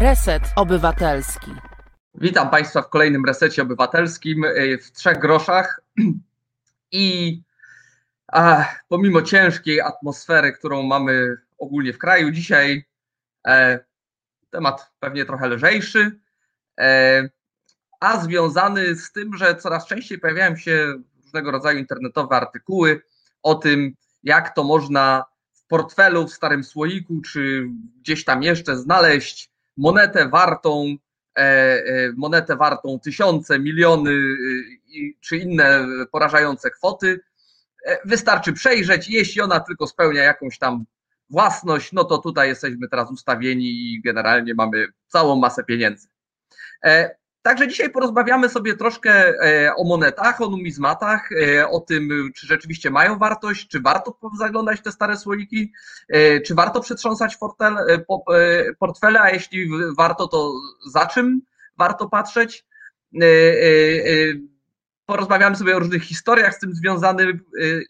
Reset Obywatelski. Witam Państwa w kolejnym resecie obywatelskim y, w trzech groszach. I a, pomimo ciężkiej atmosfery, którą mamy ogólnie w kraju, dzisiaj e, temat pewnie trochę lżejszy, e, a związany z tym, że coraz częściej pojawiają się różnego rodzaju internetowe artykuły o tym, jak to można w portfelu, w starym słoiku, czy gdzieś tam jeszcze znaleźć monetę wartą, e, e, monetę wartą tysiące, miliony e, czy inne porażające kwoty. Wystarczy przejrzeć, jeśli ona tylko spełnia jakąś tam własność, no to tutaj jesteśmy teraz ustawieni i generalnie mamy całą masę pieniędzy. Także dzisiaj porozmawiamy sobie troszkę e, o monetach, o numizmatach, e, o tym, czy rzeczywiście mają wartość, czy warto zaglądać te stare słoiki, e, czy warto przetrząsać portfel, portfele, a jeśli warto, to za czym warto patrzeć. Porozmawiamy sobie o różnych historiach z tym związanych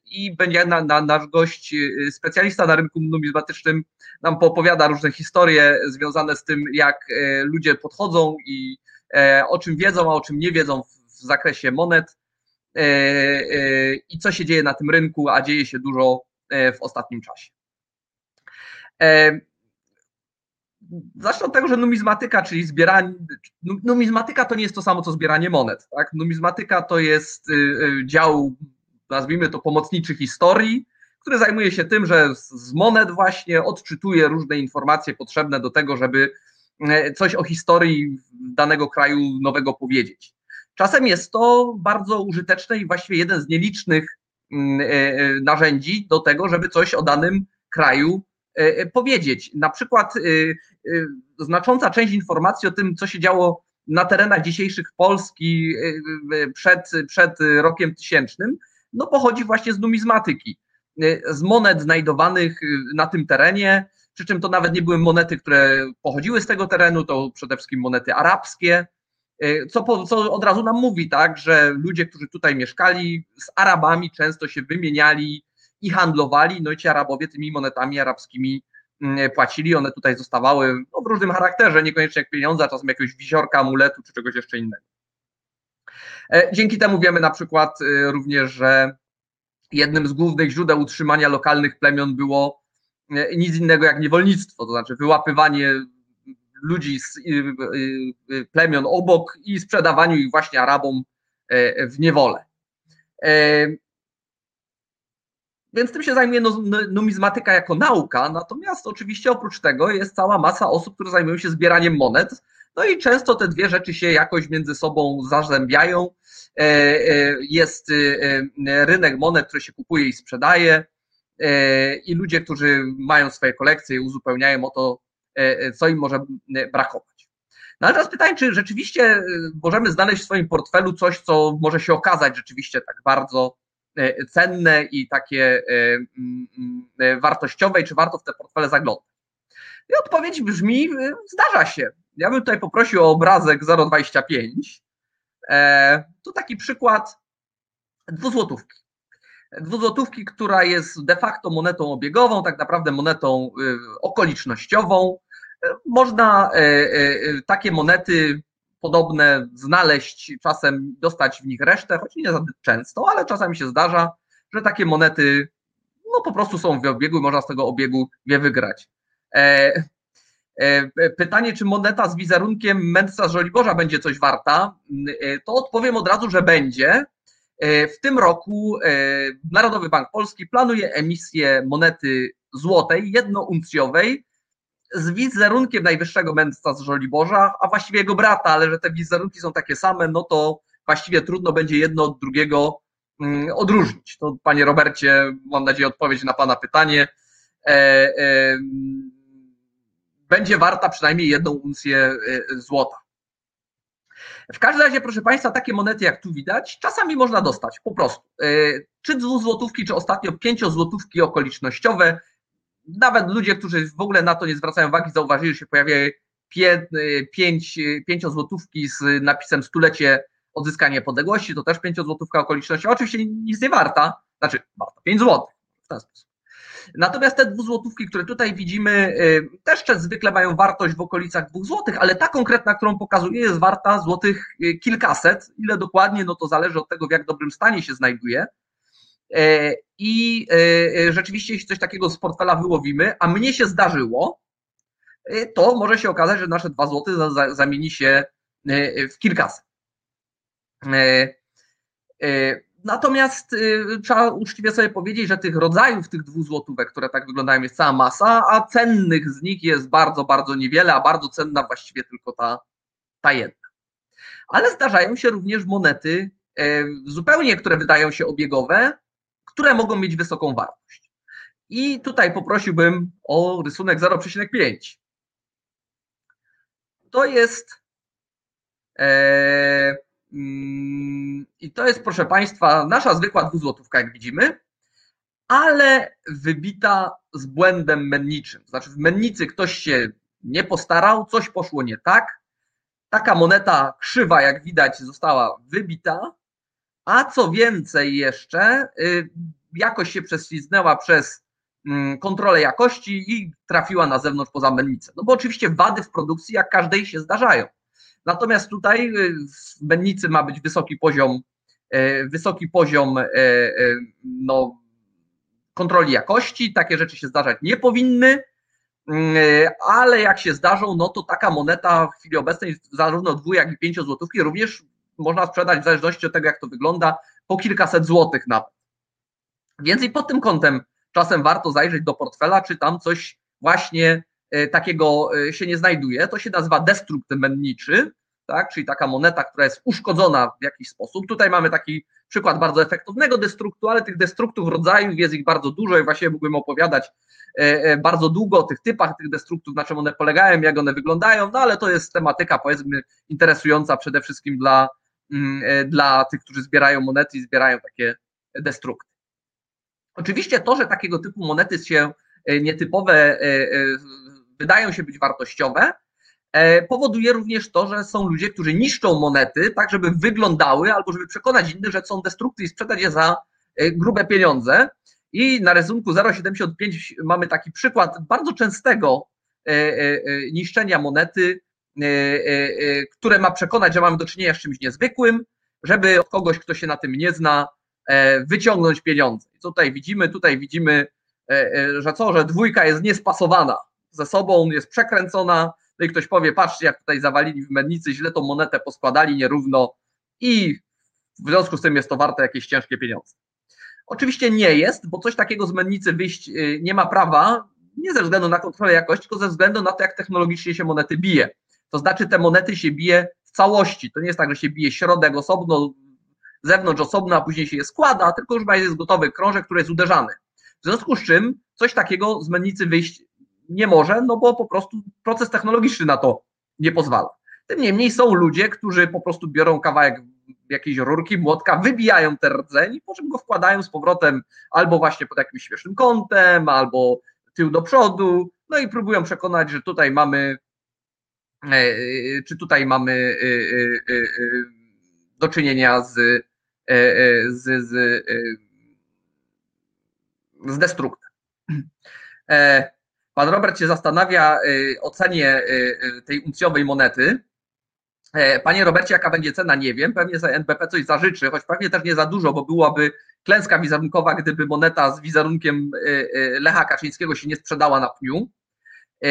i będzie na, na, nasz gość, specjalista na rynku numizmatycznym, nam poopowiada różne historie związane z tym, jak ludzie podchodzą i o czym wiedzą, a o czym nie wiedzą w zakresie monet e, e, i co się dzieje na tym rynku, a dzieje się dużo w ostatnim czasie. Zacznę od tego, że numizmatyka, czyli zbieranie. Numizmatyka to nie jest to samo, co zbieranie monet. Tak? Numizmatyka to jest dział, nazwijmy to, pomocniczy historii, który zajmuje się tym, że z monet właśnie odczytuje różne informacje potrzebne do tego, żeby E, coś o historii danego kraju nowego powiedzieć. Czasem jest to bardzo użyteczne i właściwie jeden z nielicznych mm, e, e, narzędzi do tego, żeby coś o danym kraju powiedzieć. Na przykład znacząca część informacji o tym, co się działo na terenach dzisiejszych Polski przed, przed rokiem tysięcznym, no pochodzi właśnie z numizmatyki, z monet znajdowanych na tym terenie, przy czym to nawet nie były monety, które pochodziły z tego terenu, to przede wszystkim monety arabskie, e, co, co od razu nam mówi, tak, że ludzie, którzy tutaj mieszkali, z Arabami często się wymieniali i handlowali, no i ci Arabowie tymi monetami arabskimi mm, płacili, one tutaj zostawały no, w różnym charakterze, niekoniecznie jak pieniądze, czasem jakiegoś wisiorka, amuletu czy czegoś jeszcze innego. E, dzięki temu wiemy na przykład e, również, że jednym z głównych źródeł utrzymania lokalnych plemion było nic innego jak niewolnictwo, to znaczy wyłapywanie ludzi z plemion obok i sprzedawaniu ich właśnie Arabom e, w niewolę. E, więc tym się zajmuje numizmatyka jako nauka, natomiast oczywiście oprócz tego jest cała masa osób, które zajmują się zbieraniem monet, no i często te dwie rzeczy się jakoś między sobą zazębiają. E, jest rynek monet, który się kupuje i sprzedaje, E, i ludzie, którzy mają swoje kolekcje i uzupełniają o to, e, e, co im może brakować. No ale teraz pytanie, czy rzeczywiście możemy znaleźć w swoim portfelu coś, co może się okazać rzeczywiście tak bardzo cenne i takie wartościowe, i czy warto w te portfele zaglądać? I odpowiedź brzmi, zdarza się. Ja bym tutaj poprosił o obrazek 0,25. Tu taki przykład dwuzłotówki dwuzłotówki, która jest de facto monetą obiegową, tak naprawdę monetą y, okolicznościową. Można e, e, takie monety podobne znaleźć, czasem dostać w nich resztę, choć nie za często, ale czasami się zdarza, że takie monety no po prostu są w obiegu i można z tego obiegu je wygrać. E, pytanie, czy moneta z wizerunkiem mędrca z Żoliborza będzie coś warta, to odpowiem od razu, że będzie, E, w tym roku e, Narodowy Bank Polski planuje emisję monety złotej, jednouncjowej, z wizerunkiem najwyższego mędrca z Żoliborza, a właściwie jego brata, ale że te wizerunki są takie same, no to właściwie trudno będzie jedno od drugiego mm, odróżnić. To panie Robercie, mam nadzieję odpowiedź na pana pytanie. E, będzie warta przynajmniej jedną uncję złota. W każdym razie, proszę Państwa, takie monety jak tu widać, czasami można dostać po prostu. E, czy złotówki, czy ostatnio pięciozłotówki okolicznościowe. Nawet ludzie, którzy w ogóle na to nie zwracają uwagi, zauważyli, że się pojawiają e, pięć, e, pięciozłotówki z napisem stulecie odzyskania niepodległości, to też pięciozłotówka okolicznościowa. Oczywiście nic nie warta, znaczy warta 5 złotych w ten sposób. Natomiast te dwuzłotówki, które tutaj widzimy, też zwykle mają wartość w okolicach dwóch złotych, ale ta konkretna, którą pokazuję, jest warta złotych kilkaset. Ile dokładnie, no to zależy od tego, w jak dobrym stanie się znajduje. I rzeczywiście, jeśli coś takiego z portfela wyłowimy, a mnie się zdarzyło, to może się okazać, że nasze dwa złote zamieni się w kilkaset. Natomiast y, trzeba uczciwie sobie powiedzieć, że tych rodzajów tych dwóch złotówek, które tak wyglądają, jest cała masa, a cennych z nich jest bardzo, bardzo niewiele, a bardzo cenna właściwie tylko ta, ta jedna. Ale zdarzają się również monety e, zupełnie, które wydają się obiegowe, które mogą mieć wysoką wartość. I tutaj poprosiłbym o rysunek 0,5. To jest Mm, I to jest, proszę Państwa, nasza zwykła dwuzłotówka, jak widzimy, ale wybita z błędem menniczym. Znaczy, w mennicy ktoś się nie postarał, coś poszło nie tak. Taka moneta krzywa, jak widać, została wybita, a co więcej jeszcze, y, jakoś się prześliznęła przez mm, kontrolę jakości i trafiła na zewnątrz poza mennicę. No bo oczywiście wady w produkcji, jak każdej, się zdarzają. Natomiast tutaj y, w mennicy ma być wysoki poziom, y, wysoki poziom y, no, kontroli jakości. Takie rzeczy się zdarzać nie powinny, ale jak się zdarzą, no to taka moneta w chwili obecnej, zarówno dwu, jak i pięcio złotówki, również można sprzedać w zależności od tego, jak to wygląda, po kilkaset złotych nawet. Więc i pod tym kątem czasem warto zajrzeć do portfela, czy tam coś właśnie takiego e, się nie znajduje. To się nazywa destrukt menniczy, tak? czyli taka moneta, która jest uszkodzona w jakiś sposób. Tutaj mamy taki przykład bardzo efektownego destruktu, ale tych destruktów rodzajów jest ich bardzo dużo i właściwie mógłbym opowiadać e, bardzo długo o tych typach tych destruktów, na czym one polegają, jak one wyglądają, no ale to jest tematyka powiedzmy interesująca przede wszystkim dla, mm, dla tych, którzy zbierają monety i zbierają takie destrukty. Oczywiście to, że takiego typu monety się nietypowe wydają się być wartościowe, e, powoduje również to, że są ludzie, którzy niszczą monety, tak żeby wyglądały, albo żeby przekonać innych, że są destrukty i sprzedać je za e, grube pieniądze. I na rysunku 0,75 mamy taki przykład bardzo częstego e, niszczenia monety, które ma przekonać, że mamy do czynienia z czymś niezwykłym, żeby od kogoś, kto się na tym nie zna, wyciągnąć pieniądze. I tutaj widzimy, tutaj widzimy, że co, że dwójka jest niespasowana ze sobą, jest przekręcona, no i ktoś powie, patrzcie jak tutaj zawalili w mennicy, źle tą monetę poskładali nierówno i w związku z tym jest to warte jakieś ciężkie pieniądze. Oczywiście nie jest, bo coś takiego z mennicy wyjść y, nie ma prawa, nie ze względu na kontrolę jakości, tylko ze względu na to, jak technologicznie się monety bije. To znaczy te monety się bije w całości. To nie jest tak, że się bije środek osobno, zewnątrz osobno, a później się je składa, tylko już jest gotowy krążek, który jest uderzany. W związku z czym coś takiego z mennicy wyjść nie może, no bo po prostu proces technologiczny na to nie pozwala. Tym niemniej są ludzie, którzy po prostu biorą kawałek jakiejś rurki, młotka, wybijają ten rdzeń, po czym go wkładają z powrotem albo właśnie pod jakimś śmiesznym kątem, albo tył do przodu, no i próbują przekonać, że tutaj mamy, e, czy tutaj mamy e, e, do czynienia z, z, z, z destruktem. Pan Robert się zastanawia y, o cenie y, y, tej uncjowej monety. E, panie Robercie, jaka będzie cena? Nie wiem. Pewnie za NBP coś zażyczy, choć pewnie też nie za dużo, bo byłaby klęska wizerunkowa, gdyby moneta z wizerunkiem Lecha Kaczyńskiego się nie sprzedała na pniu. E,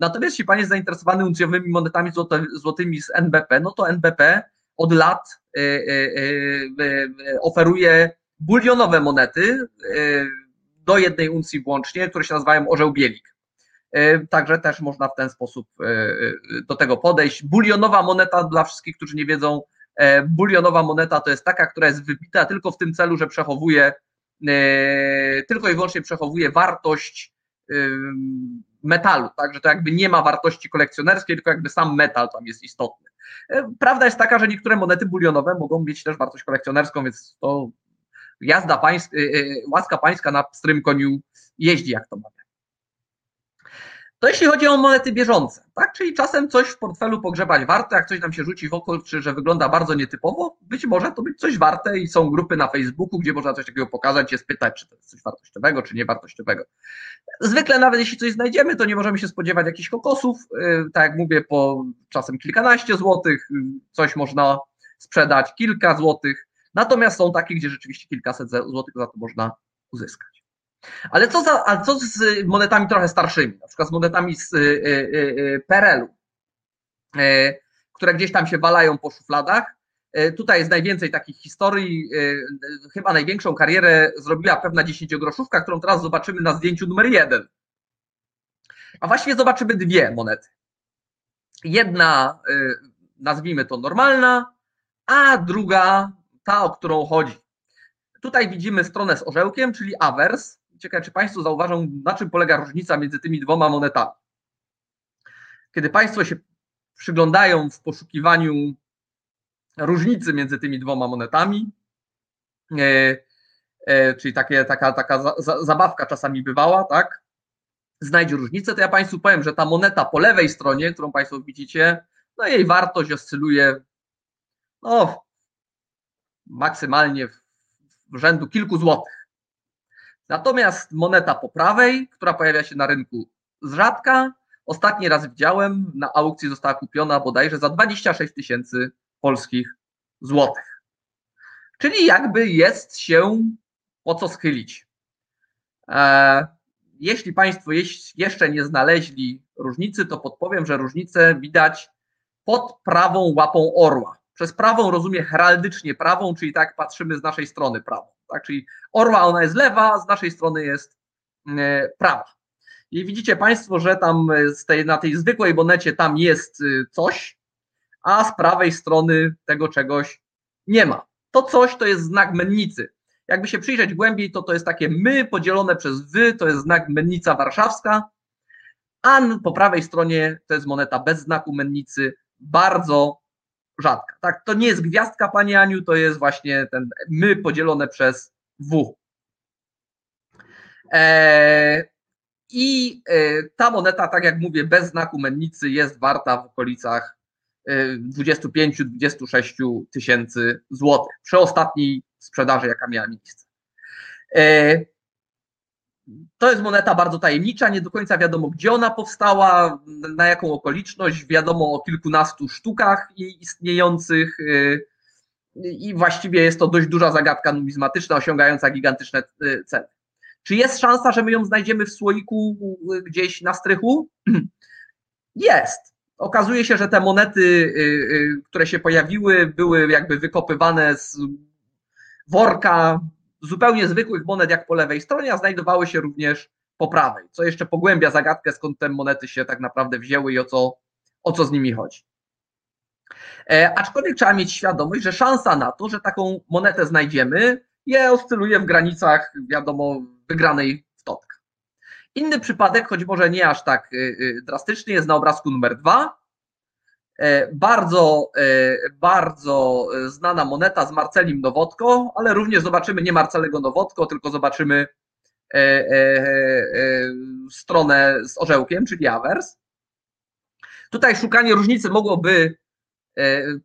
natomiast jeśli pan jest zainteresowany uncjowymi monetami złotymi z NBP, no to NBP od lat oferuje bulionowe monety do jednej uncji włącznie, które się nazywają orzeł bielik. E, także też można w ten sposób e, e, do tego podejść. Bulionowa moneta dla wszystkich, którzy nie wiedzą, bulionowa moneta to jest taka, która jest wybita tylko w tym celu, że przechowuje, tylko i wyłącznie przechowuje wartość metalu, także to jakby nie ma wartości kolekcjonerskiej, tylko jakby sam metal tam jest istotny. Prawda jest taka, że niektóre monety bulionowe mogą mieć też wartość kolekcjonerską, więc to jazda pańska, łaska pańska na pstrym koniu jeździ, jak to mamy. To jeśli chodzi o monety bieżące, tak? Czyli czasem coś w portfelu pogrzebać warto, jak coś nam się rzuci w oko, czy że wygląda bardzo nietypowo, być może to być coś warte i są grupy na Facebooku, gdzie można coś takiego pokazać, się spytać, czy to jest coś wartościowego, czy niewartościowego. Zwykle nawet jeśli coś znajdziemy, to nie możemy się spodziewać jakichś kokosów, yy, tak jak mówię, po czasem kilkanaście złotych, yy, coś można sprzedać kilka złotych, natomiast są takie, gdzie rzeczywiście kilkaset złotych za to można uzyskać. Ale co, za, ale co z monetami trochę starszymi, na przykład z monetami z y, y, y, PRL-u, które gdzieś tam się walają po szufladach. Tutaj jest najwięcej takich historii. Chyba największą karierę zrobiła pewna dziesięciogroszówka, którą teraz zobaczymy na zdjęciu numer jeden. A właściwie zobaczymy dwie monety. Jedna, nazwijmy to normalna, a druga ta, o którą chodzi. Tutaj widzimy stronę z orzełkiem, czyli awers. Ciekawe, czy Państwo zauważą, na czym polega różnica między tymi dwoma monetami. Kiedy Państwo się przyglądają w poszukiwaniu różnicy między tymi dwoma monetami, e, e, czyli takie, taka, taka za, za, zabawka czasami bywała, tak? Znajdzie różnicę, to ja Państwu powiem, że ta moneta po lewej stronie, którą Państwo widzicie, no jej wartość oscyluje no, maksymalnie w, w rzędu kilku złotych. Natomiast moneta po prawej, która pojawia się na rynku z rzadka, ostatni raz widziałem, na aukcji została kupiona bodajże za 26 tysięcy polskich złotych. Czyli jakby jest się po co schylić. E, jeśli Państwo jeszcze nie znaleźli różnicy, to podpowiem, że różnicę widać pod prawą łapą orła. Przez prawą rozumie heraldycznie prawą, czyli tak patrzymy z naszej strony prawą tak? Czyli orła ona jest lewa, z naszej strony jest e, prawa. I widzicie Państwo, że tam z tej, na tej zwykłej monecie tam jest y, coś, a z prawej strony tego czegoś nie ma. To coś to jest znak mennicy. Jakby się przyjrzeć głębiej, to to jest takie my podzielone przez wy, to jest znak mennica warszawska, a po prawej stronie to jest moneta bez znaku mennicy, bardzo rzadka. Tak, to nie jest gwiazdka, Pani Aniu, to jest właśnie ten my podzielone przez W. E, I e, ta moneta, tak jak mówię, bez znaku mennicy jest warta w okolicach 25-26 e, tysięcy złotych przy ostatniej sprzedaży, jaka miała miejsce. To jest moneta bardzo tajemnicza, nie do końca wiadomo, gdzie ona powstała, na jaką okoliczność, wiadomo o kilkunastu sztukach istniejących y, i właściwie jest to dość duża zagadka numizmatyczna, osiągająca gigantyczne y, ceny. Czy jest szansa, że my ją znajdziemy w słoiku y, gdzieś na strychu? Jest. Okazuje się, że te monety, które się pojawiły, były jakby wykopywane z worka zupełnie zwykłych monet jak po lewej stronie, a znajdowały się również po prawej, co jeszcze pogłębia zagadkę, skąd te monety się tak naprawdę wzięły i o co, o co z nimi chodzi. E, aczkolwiek trzeba mieć świadomość, że szansa na to, że taką monetę znajdziemy, je oscyluje w granicach, wiadomo, wygranej w. Inny przypadek, choć może nie aż tak y, y, drastyczny, jest na obrazku numer dwa. E, bardzo, e, bardzo znana moneta z Marcelim Nowotko, ale również zobaczymy nie Marcelego Nowotko, tylko zobaczymy e, stronę z orzełkiem, czyli awers. Tutaj szukanie różnicy mogłoby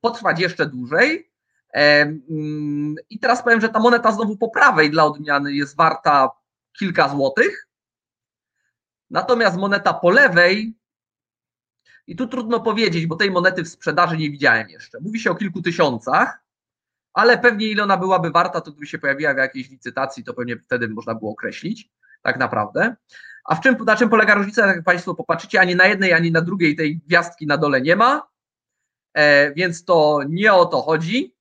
potrwać jeszcze dłużej. Mm, I teraz powiem, że ta moneta znowu po prawej dla odmiany jest warta kilka złotych. Natomiast moneta po lewej i tu trudno powiedzieć, bo tej monety w sprzedaży nie widziałem jeszcze. Mówi się o kilku tysiącach, ale pewnie ile ona byłaby warta, to gdyby się pojawiła w jakiejś licytacji, to pewnie wtedy można było określić, tak naprawdę. A w czym, na czym polega różnica, jak Państwo popatrzycie, ani na jednej, ani na drugiej tej gwiazdki na dole nie ma, e, więc to nie o to chodzi.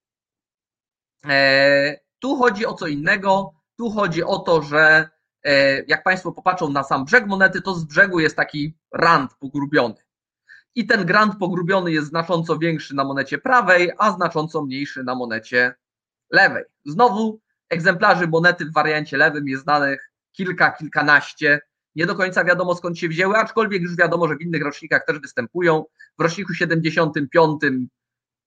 E, tu chodzi o co innego, tu chodzi o to, że e, jak Państwo popatrzą na sam brzeg monety, to z brzegu jest taki rand pogrubiony i ten grant pogrubiony jest znacząco większy na monecie prawej, a znacząco mniejszy na monecie lewej. Znowu egzemplarzy monety w wariancie lewym jest znanych kilka, kilkanaście. Nie do końca wiadomo skąd się wzięły, aczkolwiek już wiadomo, że w innych rocznikach też występują. W roczniku 75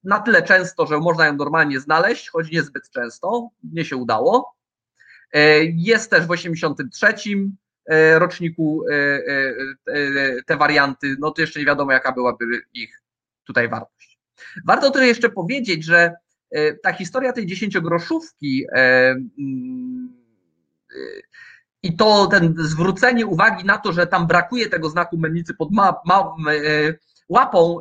na tyle często, że można ją normalnie znaleźć, choć niezbyt często, mnie się udało. E, jest też w 83 roczniku te warianty, no to jeszcze nie wiadomo, jaka byłaby ich tutaj wartość. Warto też jeszcze powiedzieć, że ta historia tej dziesięciogroszówki mm, i to ten zwrócenie uwagi na to, że tam brakuje tego znaku mennicy pod ma, ma, łapą,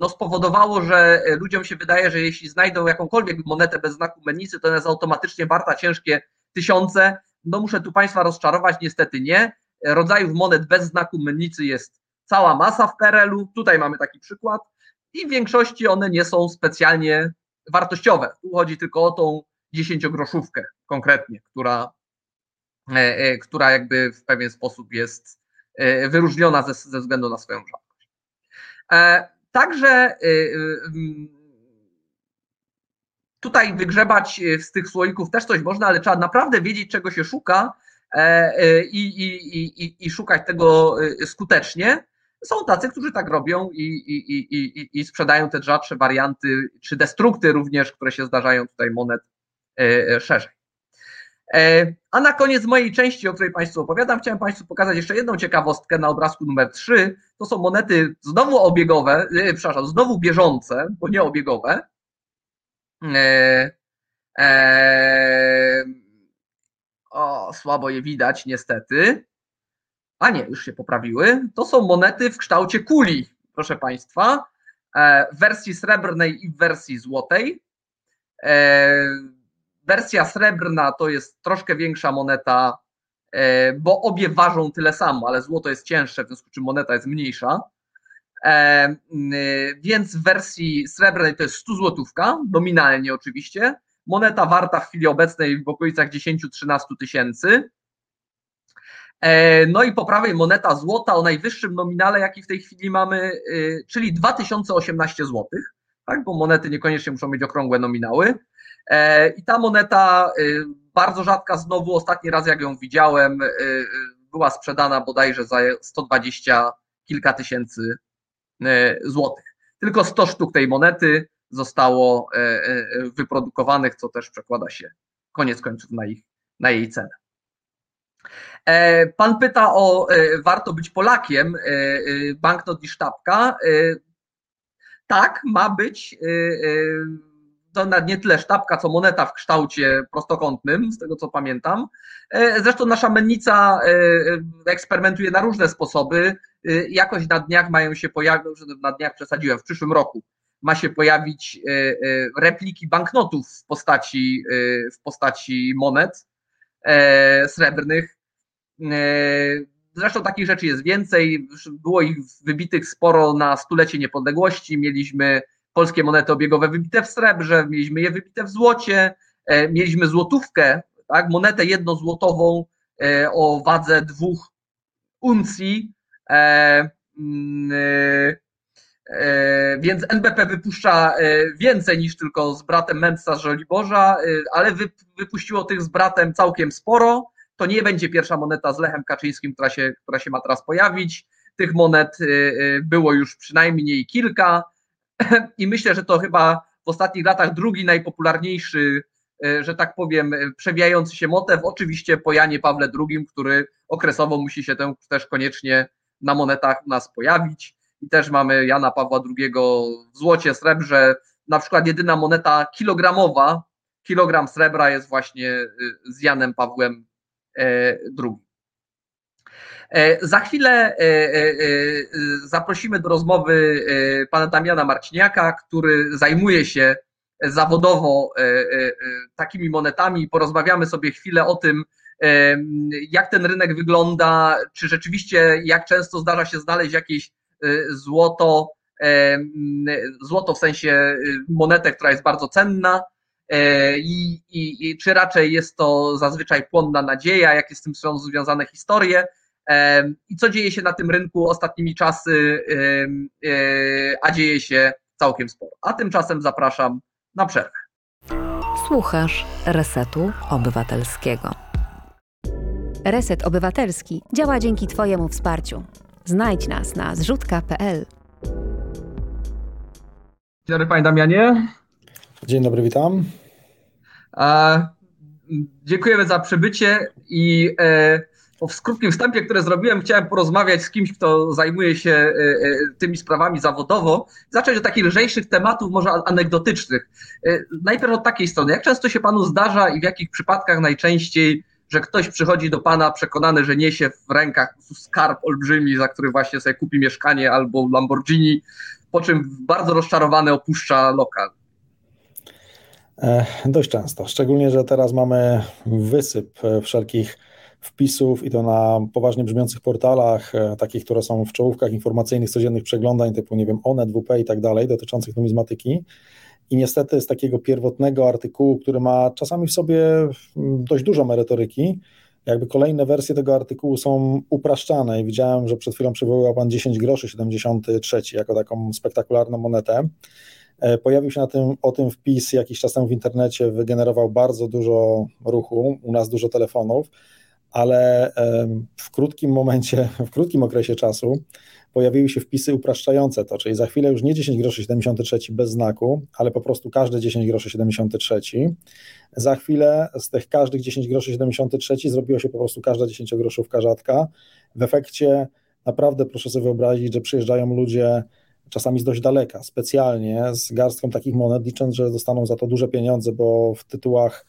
no spowodowało, że ludziom się wydaje, że jeśli znajdą jakąkolwiek monetę bez znaku mennicy, to ona jest automatycznie warta ciężkie tysiące. No muszę tu Państwa rozczarować, niestety nie. Rodzajów monet bez znaku mennicy jest cała masa w PRL-u. Tutaj mamy taki przykład i w większości one nie są specjalnie wartościowe. Tu chodzi tylko o tą dziesięciogroszówkę konkretnie, która, e, e, która jakby w pewien sposób jest e, wyróżniona ze, ze względu na swoją rzadkość. Także tutaj wygrzebać z tych słoików też coś można, ale trzeba naprawdę wiedzieć, czego się szuka i, i, i, i szukać tego skutecznie. Są tacy, którzy tak robią i, i, i, i sprzedają te rzadsze warianty, czy destrukty również, które się zdarzają tutaj monet e, e, szerzej. E, a na koniec mojej części, o której Państwu opowiadam, chciałem Państwu pokazać jeszcze jedną ciekawostkę na obrazku numer 3. To są monety znowu obiegowe, przepraszam, znowu bieżące, bo nie obiegowe. O, słabo je widać, niestety a nie, już się poprawiły, to są monety w kształcie kuli, proszę Państwa, e, w wersji srebrnej i w wersji złotej. E, wersja srebrna to jest troszkę większa moneta, e, bo obie ważą tyle samo, ale złoto jest cięższe, w związku z czym moneta jest mniejsza. Więc w wersji srebrnej to jest 100 złotówka, nominalnie oczywiście. Moneta warta w chwili obecnej w okolicach 10-13 tysięcy. E, no i po prawej moneta złota o najwyższym nominale, jaki w tej chwili mamy, y, czyli 2018 zł, tak? bo monety niekoniecznie muszą mieć okrągłe nominały. E, I ta moneta, y, bardzo rzadka znowu, ostatni raz jak ją widziałem, y, była sprzedana bodajże za 120 kilka tysięcy złotych. Tylko 100 sztuk tej monety zostało e, wyprodukowanych, co też przekłada się koniec końców na, ich, na jej cenę. E, pan pyta o e, warto być Polakiem, e, banknot i sztabka. Tak, ma być. To nie tyle sztabka, co moneta w kształcie prostokątnym, z tego co pamiętam. Zresztą nasza mennica eksperymentuje na różne sposoby. Jakoś na dniach mają się pojawić, na dniach przesadziłem, w przyszłym roku ma się pojawić repliki banknotów w postaci, w postaci monet srebrnych E, zresztą takich rzeczy jest więcej. Było ich wybitych sporo na stulecie niepodległości. Mieliśmy polskie monety obiegowe wybite w srebrze, mieliśmy je wybite w złocie, e, mieliśmy złotówkę, tak, monetę jednozłotową e, o wadze dwóch uncji. Mm, więc NBP wypuszcza więcej niż tylko z bratem Mędrca z Żoliborza, ale wypuściło tych z bratem całkiem sporo. To nie będzie pierwsza moneta z Lechem Kaczyńskim, która się, która się ma teraz pojawić. Tych monet było już przynajmniej kilka i myślę, że to chyba w ostatnich latach drugi najpopularniejszy, że tak powiem, przewijający się motyw, oczywiście po Janie Pawle II, który okresowo musi się też koniecznie na monetach u nas pojawić. I też mamy Jana Pawła II w złocie, srebrze. Na przykład jedyna moneta kilogramowa, kilogram srebra jest właśnie z Janem Pawłem E, drugi. E, za chwilę e, zaprosimy do rozmowy pana Damiana Marciniaka, który zajmuje się zawodowo takimi monetami porozmawiamy sobie chwilę o tym, jak ten rynek wygląda, czy rzeczywiście jak często zdarza się znaleźć jakieś złoto, złoto w sensie monetę, która jest bardzo cenna, E, I, i, I, czy raczej jest to zazwyczaj płonna nadzieja, jakie z tym są związane historie e, i co dzieje się na tym rynku ostatnimi czasy, e, a dzieje się całkiem sporo. A tymczasem zapraszam na przerwę. Słuchasz Resetu Obywatelskiego. Reset Obywatelski działa dzięki Twojemu wsparciu. Znajdź nas na zrzutka.pl. Dzień dobry Panie Damianie. Dzień dobry, witam. Dziękujemy za przybycie i e, po krótkim wstępie, które zrobiłem, chciałem porozmawiać z kimś, kto zajmuje się e, e, tymi sprawami zawodowo, zacząć od takich lżejszych tematów, może anegdotycznych. E, najpierw od takiej strony. Jak często się panu zdarza i w jakich przypadkach najczęściej, że ktoś przychodzi do pana przekonany, że niesie w rękach skarb olbrzymi, za który właśnie sobie kupi mieszkanie albo Lamborghini, po czym bardzo rozczarowany opuszcza lokal? Dość często, szczególnie, że teraz mamy wysyp wszelkich wpisów i to na poważnie brzmiących portalach, e, takich, które są w czołówkach informacyjnych codziennych przeglądań, typu, nie wiem, Onet, WP i tak dalej, dotyczących numizmatyki. I niestety z takiego pierwotnego artykułu, który ma czasami w sobie mm, dość dużo merytoryki, jakby kolejne wersje tego artykułu są upraszczane i widziałem, że przed chwilą przywoływał Pan 10 groszy 73 jako taką spektakularną monetę. E, pojawił się na tym, o tym wpis jakiś czas temu w internecie, wygenerował bardzo dużo ruchu, u nas dużo telefonów ale w krótkim momencie, w krótkim okresie czasu pojawiły się wpisy upraszczające to, czyli za chwilę już nie 10 groszy 73 bez znaku, ale po prostu każde 10 groszy 73. Za chwilę z tych każdych 10 groszy 73 zrobiło się po prostu każda 10 groszówka rzadka. W efekcie naprawdę proszę sobie wyobrazić, że przyjeżdżają ludzie czasami z dość daleka, specjalnie z garstką takich monet, licząc, że dostaną za to duże pieniądze, bo w tytułach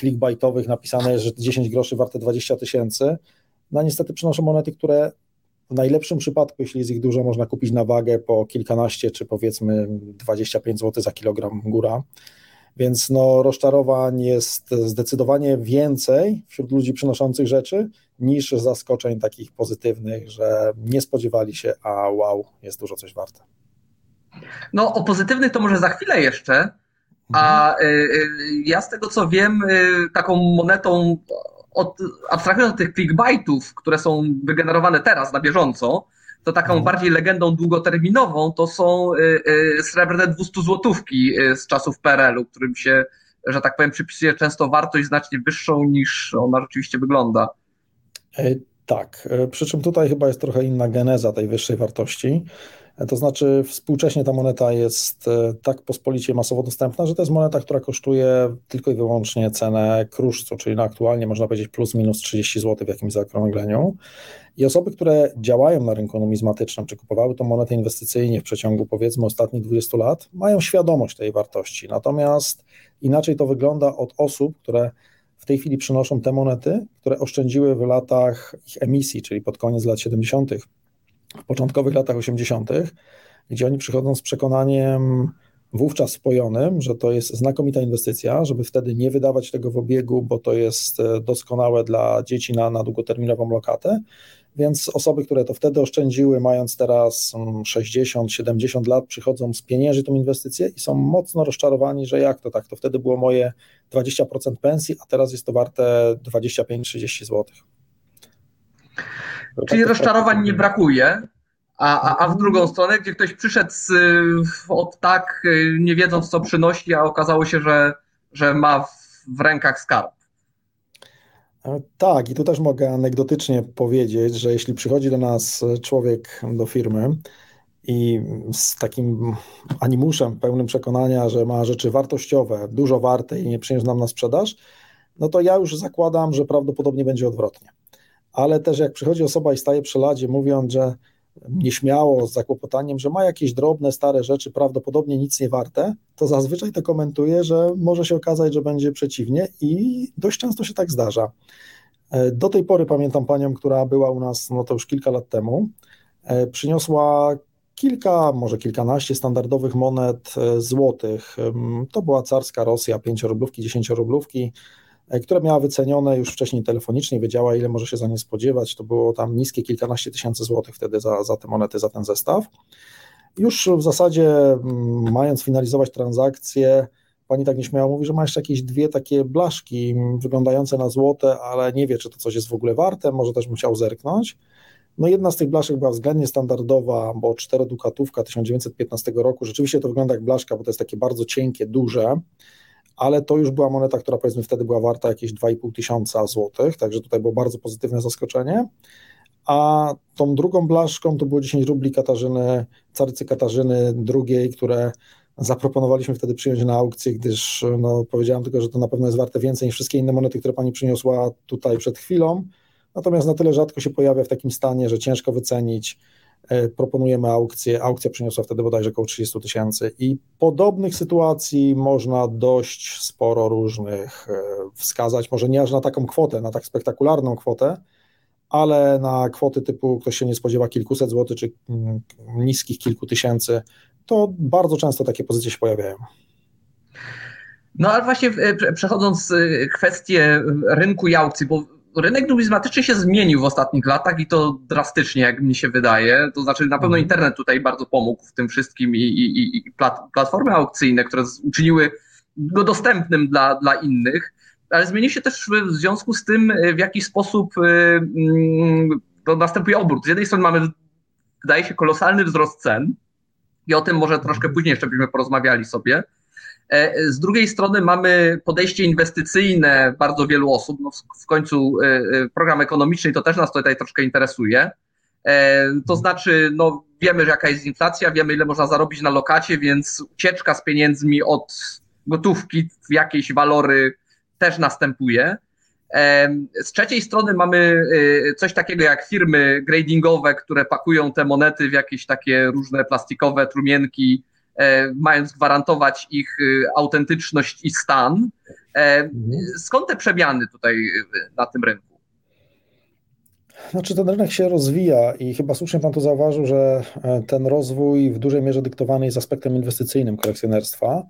clickbaitowych napisane jest, że 10 groszy warte 20 tysięcy. No niestety przynoszą monety, które w najlepszym przypadku, jeśli jest ich dużo, można kupić na wagę po kilkanaście czy powiedzmy 25 zł za kilogram góra. Więc no, rozczarowań jest zdecydowanie więcej wśród ludzi przynoszących rzeczy niż zaskoczeń takich pozytywnych, że nie spodziewali się, a wow, jest dużo coś warte. No, o pozytywnych to może za chwilę jeszcze, a y, y, ja z tego co wiem, y, taką monetą, od, abstrahując od tych clickbaitów, które są wygenerowane teraz na bieżąco, to taką mhm. bardziej legendą długoterminową to są srebrne 200 złotówki z czasów PRL-u, którym się, że tak powiem, przypisuje często wartość znacznie wyższą niż ona rzeczywiście wygląda. E, tak, e, przy czym tutaj chyba jest trochę inna geneza tej wyższej wartości. To znaczy, współcześnie ta moneta jest e, tak pospolicie masowo dostępna, że to jest moneta, która kosztuje tylko i wyłącznie cenę kruszcu, czyli no aktualnie można powiedzieć plus minus 30 zł w jakimś zaokrągleniu. I osoby, które działają na rynku numizmatycznym, czy kupowały tą monetę inwestycyjnie w przeciągu powiedzmy ostatnich 20 lat, mają świadomość tej wartości. Natomiast inaczej to wygląda od osób, które w tej chwili przynoszą te monety, które oszczędziły w latach ich emisji, czyli pod koniec lat 70., w początkowych latach 80., gdzie oni przychodzą z przekonaniem wówczas spojonym, że to jest znakomita inwestycja, żeby wtedy nie wydawać tego w obiegu, bo to jest e, doskonałe dla dzieci na, na długoterminową lokatę. Więc osoby, które to wtedy oszczędziły, mając teraz 60-70 mm, lat, przychodzą z pieniędzy tą inwestycję i są mocno rozczarowani, że jak to tak, to wtedy było moje 20% pensji, a teraz jest to warte 25-30 zł. Czyli tak, rozczarowań nie brakuje. A, a, a w drugą stronę, gdzie ktoś przyszedł z, od tak, nie wiedząc co przynosi, a okazało się, że, że ma w, w rękach skarb. E, tak, i tu też mogę anegdotycznie powiedzieć, że jeśli przychodzi do nas człowiek do firmy i z takim animuszem, pełnym przekonania, że ma rzeczy wartościowe, dużo warte i nie przyniósł nam na sprzedaż, no to ja już zakładam, że prawdopodobnie będzie odwrotnie. Ale też jak przychodzi osoba i staje przy ladzie, mówiąc, że nieśmiało, z zakłopotaniem, że ma jakieś drobne, stare rzeczy, prawdopodobnie nic nie warte, to zazwyczaj to komentuje, że może się okazać, że będzie przeciwnie i dość często się tak zdarza. E, do tej pory pamiętam panią, która była u nas, no to już kilka lat temu, e, przyniosła kilka, może kilkanaście standardowych monet e, złotych. To była carska Rosja, 5-rublówki, 10-rublówki, E, która miała wycenione już wcześniej telefonicznie, wiedziała ile może się za nie spodziewać. To było tam niskie kilkanaście tysięcy złotych wtedy za, za te monety, za ten zestaw. Już w zasadzie mm, mając finalizować transakcję, pani tak nieśmiało mówi, że ma jeszcze jakieś dwie takie blaszki wyglądające na złote, ale nie wie, czy to coś jest w ogóle warte, może też musiał zerknąć. No jedna z tych blaszek była względnie standardowa, bo czterodukatówka 1915 roku, rzeczywiście to wygląda jak blaszka, bo to jest takie bardzo cienkie, duże, ale to już była moneta, która powiedzmy wtedy była warta jakieś 2,5 tysiąca złotych, także tutaj było bardzo pozytywne zaskoczenie. A tą drugą blaszką to było 10 rubli Katarzyny, carycy Katarzyny II, które zaproponowaliśmy wtedy przyjąć na aukcję, gdyż no, powiedziałem tylko, że to na pewno jest warte więcej niż wszystkie inne monety, które pani przyniosła tutaj przed chwilą. natomiast na tyle rzadko się pojawia w takim stanie, że ciężko wycenić. E, proponujemy aukcję. Aukcja przyniosła wtedy bodajże około 30 tysięcy i podobnych sytuacji można dość sporo różnych e, wskazać, może nie aż na taką kwotę, na tak spektakularną kwotę, ale na kwoty typu ktoś się nie spodziewa kilkuset złotych czy mm, niskich kilku tysięcy, to bardzo często takie pozycje się pojawiają. No ale właśnie e, przechodząc kwestię rynku i aukcji, bo rynek numizmatyczny się zmienił w ostatnich latach i to drastycznie, jak mi się wydaje. To znaczy, na pewno mhm. internet tutaj bardzo pomógł w tym wszystkim i, i, i platformy aukcyjne, które uczyniły go dostępnym dla, dla innych, ale zmienił się też w związku z tym, w jaki sposób y, mm, to następuje obrót. Z jednej strony mamy, wydaje się, kolosalny wzrost cen i o tym może troszkę później jeszcze byśmy porozmawiali sobie. E, z drugiej strony mamy podejście inwestycyjne bardzo wielu osób. No w końcu e, e, program ekonomiczny to też nas tutaj troszkę interesuje. To znaczy, no wiemy, jaka jest inflacja, wiemy, ile można zarobić na lokacie, więc ucieczka z pieniędzmi od gotówki w jakieś walory też następuje. Z trzeciej strony mamy coś takiego jak firmy gradingowe, które pakują te monety w jakieś takie różne plastikowe trumienki, mając gwarantować ich e, autentyczność i stan. E, mhm. Skąd te przemiany tutaj na tym rynku? Znaczy ten rynek się rozwija i chyba słusznie Pan tu zauważył, że ten rozwój w dużej mierze dyktowany jest aspektem inwestycyjnym kolekcjonerstwa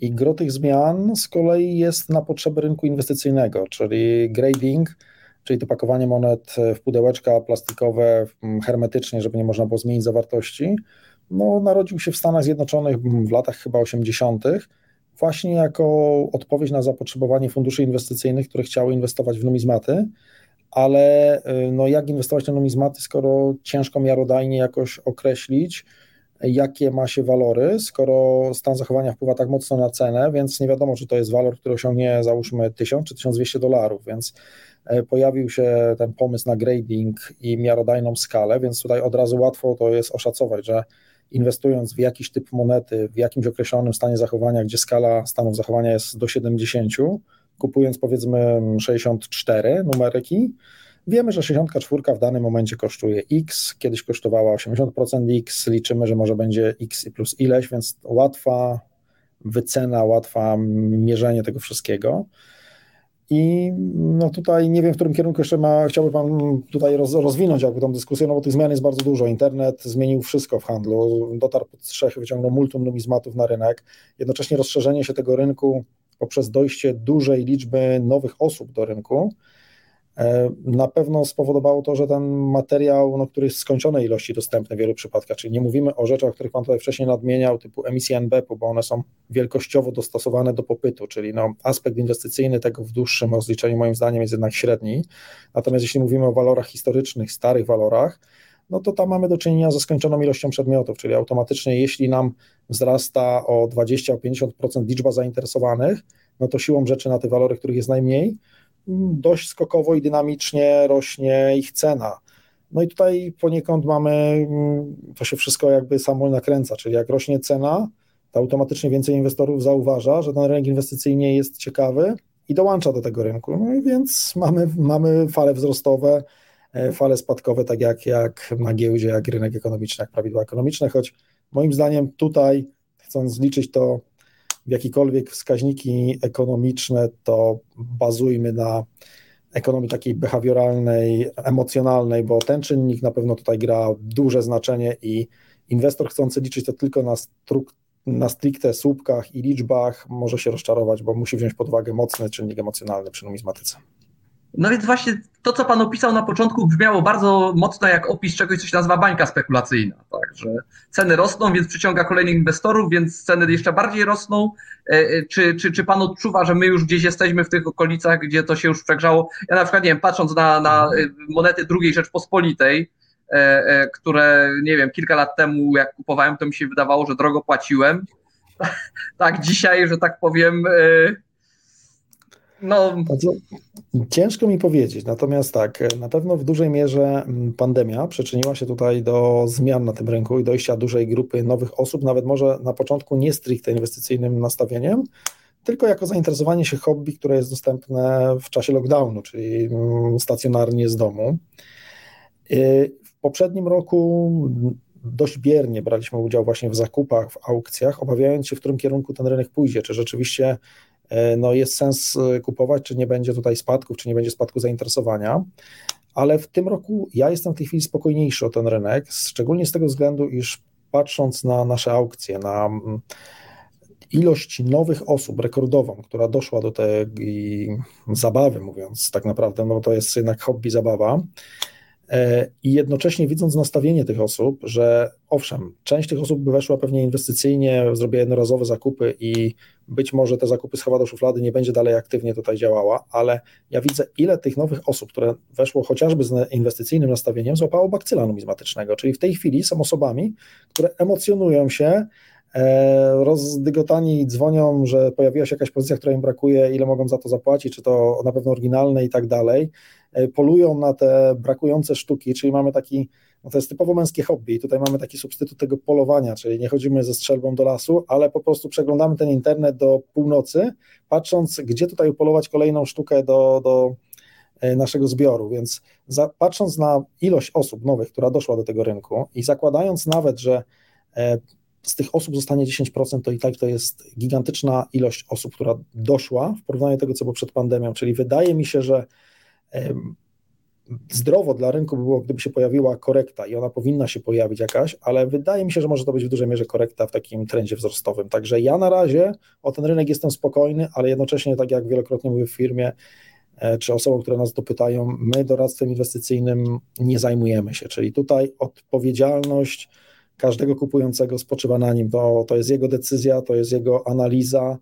i gro tych zmian z kolei jest na potrzeby rynku inwestycyjnego, czyli grading, czyli to pakowanie monet w pudełeczka plastikowe hermetycznie, żeby nie można było zmienić zawartości, no, narodził się w Stanach Zjednoczonych w latach chyba 80., właśnie jako odpowiedź na zapotrzebowanie funduszy inwestycyjnych, które chciały inwestować w numizmaty, ale y, no, jak inwestować w numizmaty, skoro ciężko miarodajnie jakoś określić, jakie ma się walory, skoro stan zachowania wpływa tak mocno na cenę, więc nie wiadomo, czy to jest walor, który osiągnie załóżmy 1000 czy 1200 dolarów, więc e, pojawił się ten pomysł na grading i miarodajną skalę, więc tutaj od razu łatwo to jest oszacować, że inwestując w jakiś typ monety w jakimś określonym stanie zachowania, gdzie skala stanów zachowania jest do 70, kupując powiedzmy 64 numeryki, wiemy, że 64 w danym momencie kosztuje X, kiedyś kosztowała 80% X, liczymy, że może będzie X plus ileś, więc łatwa wycena, łatwa mierzenie tego wszystkiego. I no tutaj nie wiem, w którym kierunku jeszcze ma, chciałby Pan tutaj roz, rozwinąć jakby tą dyskusję, no bo tych zmian jest bardzo dużo. Internet zmienił wszystko w handlu, dotarł pod strzechy, wyciągnął multum numizmatów na rynek. Jednocześnie rozszerzenie się tego rynku poprzez dojście dużej liczby nowych osób do rynku na pewno spowodowało to, że ten materiał, no, który jest w skończonej ilości dostępny w wielu przypadkach, czyli nie mówimy o rzeczach, o których Pan tutaj wcześniej nadmieniał, typu emisji NBP-u, bo one są wielkościowo dostosowane do popytu, czyli no, aspekt inwestycyjny tego w dłuższym rozliczeniu moim zdaniem jest jednak średni. Natomiast jeśli mówimy o walorach historycznych, starych walorach, no to tam mamy do czynienia ze skończoną ilością przedmiotów, czyli automatycznie jeśli nam wzrasta o 20-50% liczba zainteresowanych, no to siłą rzeczy na te walory, których jest najmniej, dość skokowo i dynamicznie rośnie ich cena. No i tutaj poniekąd mamy, mm, to się wszystko jakby samo nakręca, czyli jak rośnie cena, to automatycznie więcej inwestorów zauważa, że ten rynek inwestycyjny jest ciekawy i dołącza do tego rynku. No i więc mamy, mamy fale wzrostowe, e, fale spadkowe, tak jak, jak na giełdzie, jak rynek ekonomiczny, jak prawidła ekonomiczne, choć moim zdaniem tutaj, chcąc liczyć to w jakiekolwiek wskaźniki ekonomiczne, to bazujmy na ekonomii takiej behawioralnej, emocjonalnej, bo ten czynnik na pewno tutaj gra duże znaczenie i inwestor chcący liczyć to tylko na, struk- na stricte słupkach i liczbach może się rozczarować, bo musi wziąć pod uwagę mocny czynnik emocjonalny przy numizmatyce. No więc właśnie to, co pan opisał na początku, brzmiało bardzo mocno jak opis czegoś, co się nazywa bańka spekulacyjna. Tak, że ceny rosną, więc przyciąga kolejnych inwestorów, więc ceny jeszcze bardziej rosną. E, e, czy, czy, czy pan odczuwa, że my już gdzieś jesteśmy w tych okolicach, gdzie to się już przegrzało? Ja na przykład, nie wiem, patrząc na, na e, monety II Rzeczpospolitej, które, nie wiem, kilka lat temu jak kupowałem, to mi się wydawało, że drogo płaciłem. Tak, dzisiaj, że tak powiem, no. Ciężko mi powiedzieć, natomiast tak, na pewno w dużej mierze mm, pandemia przyczyniła się tutaj do zmian na tym rynku i dojścia dużej grupy nowych osób, nawet może na początku nie stricte inwestycyjnym nastawieniem, tylko jako zainteresowanie się hobby, które jest dostępne w czasie lockdownu, czyli mm, stacjonarnie z domu. Y, w poprzednim roku dość biernie braliśmy udział właśnie w zakupach, w aukcjach, obawiając się, w którym kierunku ten rynek pójdzie, czy rzeczywiście no, jest sens e, kupować, czy nie będzie tutaj spadków, czy nie będzie spadku zainteresowania. Ale w tym roku ja jestem w tej chwili spokojniejszy o ten rynek, szczególnie z tego względu, iż patrząc na nasze aukcje, na mm, ilość nowych osób rekordową, która doszła do tej zabawy, mówiąc tak naprawdę, no to jest jednak hobby zabawa, E, I jednocześnie widząc nastawienie tych osób, że owszem, część tych osób by weszła pewnie inwestycyjnie, zrobiła jednorazowe zakupy i być może te zakupy schowa do szuflady, nie będzie dalej aktywnie tutaj działała, ale ja widzę, ile tych nowych osób, które weszło chociażby z inwestycyjnym nastawieniem, złapało bakcyla numizmatycznego, czyli w tej chwili są osobami, które emocjonują się, e, rozdygotani dzwonią, że pojawiła się jakaś pozycja, która im brakuje, ile mogą za to zapłacić, czy to na pewno oryginalne i tak dalej. E, polują na te brakujące sztuki, czyli mamy taki, no to jest typowo męskie hobby i tutaj mamy taki substytut tego polowania, czyli nie chodzimy ze strzelbą do lasu, ale po prostu przeglądamy ten internet do północy, patrząc, gdzie tutaj upolować kolejną sztukę do, do e, naszego zbioru, więc za, patrząc na ilość osób nowych, która doszła do tego rynku i zakładając nawet, że e, z tych osób zostanie 10%, to i tak to jest gigantyczna ilość osób, która doszła w porównaniu do tego, co było przed pandemią, czyli wydaje mi się, że zdrowo dla rynku by było, gdyby się pojawiła korekta i ona powinna się pojawić jakaś, ale wydaje mi się, że może to być w dużej mierze korekta w takim trendzie wzrostowym. Także ja na razie o ten rynek jestem spokojny, ale jednocześnie, tak jak wielokrotnie mówię w firmie, e, czy osobom, które nas dopytają, my doradztwem inwestycyjnym nie zajmujemy się, czyli tutaj odpowiedzialność każdego kupującego spoczywa na nim, to, to jest jego decyzja, to jest jego analiza,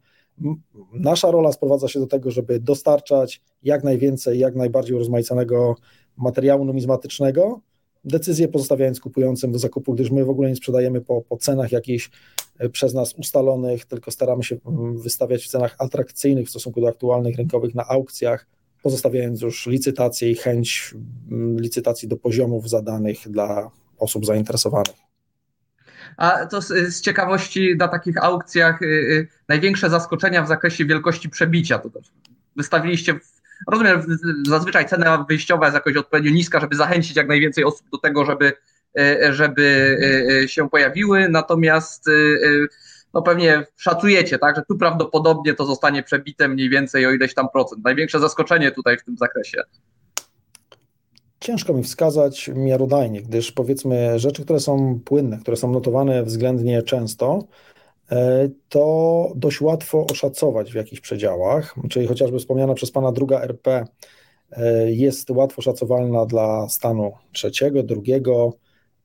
Nasza rola sprowadza się do tego, żeby dostarczać jak najwięcej, jak najbardziej urozmaiconego materiału numizmatycznego, decyzję pozostawiając kupującym do zakupu, gdyż my w ogóle nie sprzedajemy po, po cenach jakichś e, przez nas ustalonych, tylko staramy się wystawiać w cenach atrakcyjnych w stosunku do aktualnych rynkowych na aukcjach, pozostawiając już licytację i chęć licytacji do poziomów zadanych dla osób zainteresowanych. A to z, z ciekawości na takich aukcjach y, y, największe zaskoczenia w zakresie wielkości przebicia. To wystawiliście, rozumiem, zazwyczaj cena wyjściowa jest jakoś odpowiednio niska, żeby zachęcić jak najwięcej osób do tego, żeby, y, żeby się pojawiły, natomiast no pewnie szacujecie, tak, że tu prawdopodobnie to zostanie przebite mniej więcej o ileś tam procent. Największe zaskoczenie tutaj w tym zakresie. Ciężko mi wskazać miarodajnie, gdyż powiedzmy rzeczy, które są płynne, które są notowane względnie często, e, to dość łatwo oszacować w jakichś przedziałach, czyli chociażby wspomniana przez Pana druga RP e, jest łatwo szacowalna dla stanu trzeciego, drugiego,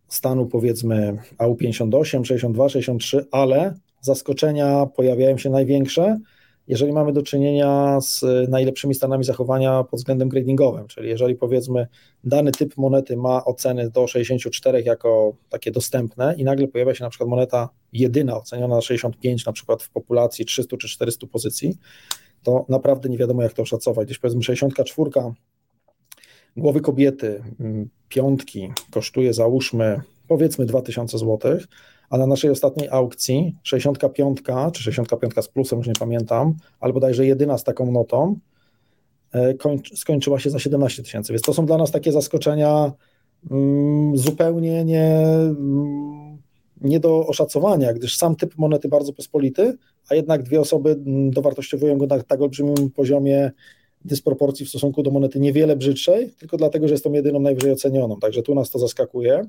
stanu powiedzmy AU58, 62, 63, ale zaskoczenia pojawiają się największe, jeżeli mamy do czynienia z najlepszymi stanami zachowania pod względem gradingowym, czyli jeżeli powiedzmy dany typ monety ma oceny do 64 jako takie dostępne i nagle pojawia się na przykład moneta jedyna oceniona na 65 na przykład w populacji 300 czy 400 pozycji, to naprawdę nie wiadomo jak to oszacować. Gdzieś powiedzmy 64 głowy kobiety, mm, piątki kosztuje załóżmy powiedzmy 2000 złotych, a na naszej ostatniej aukcji 65 czy 65 z plusem, już nie pamiętam, albo bodajże jedyna z taką notą, e, skończyła się za 17 tysięcy. Więc to są dla nas takie zaskoczenia mm, zupełnie nie, mm, nie do oszacowania, gdyż sam typ monety bardzo pospolity, a jednak dwie osoby mm, dowartościowują go na tak olbrzymim poziomie dysproporcji w stosunku do monety niewiele brzydszej, tylko dlatego, że jest tą jedyną najwyżej ocenioną. Także tu nas to zaskakuje.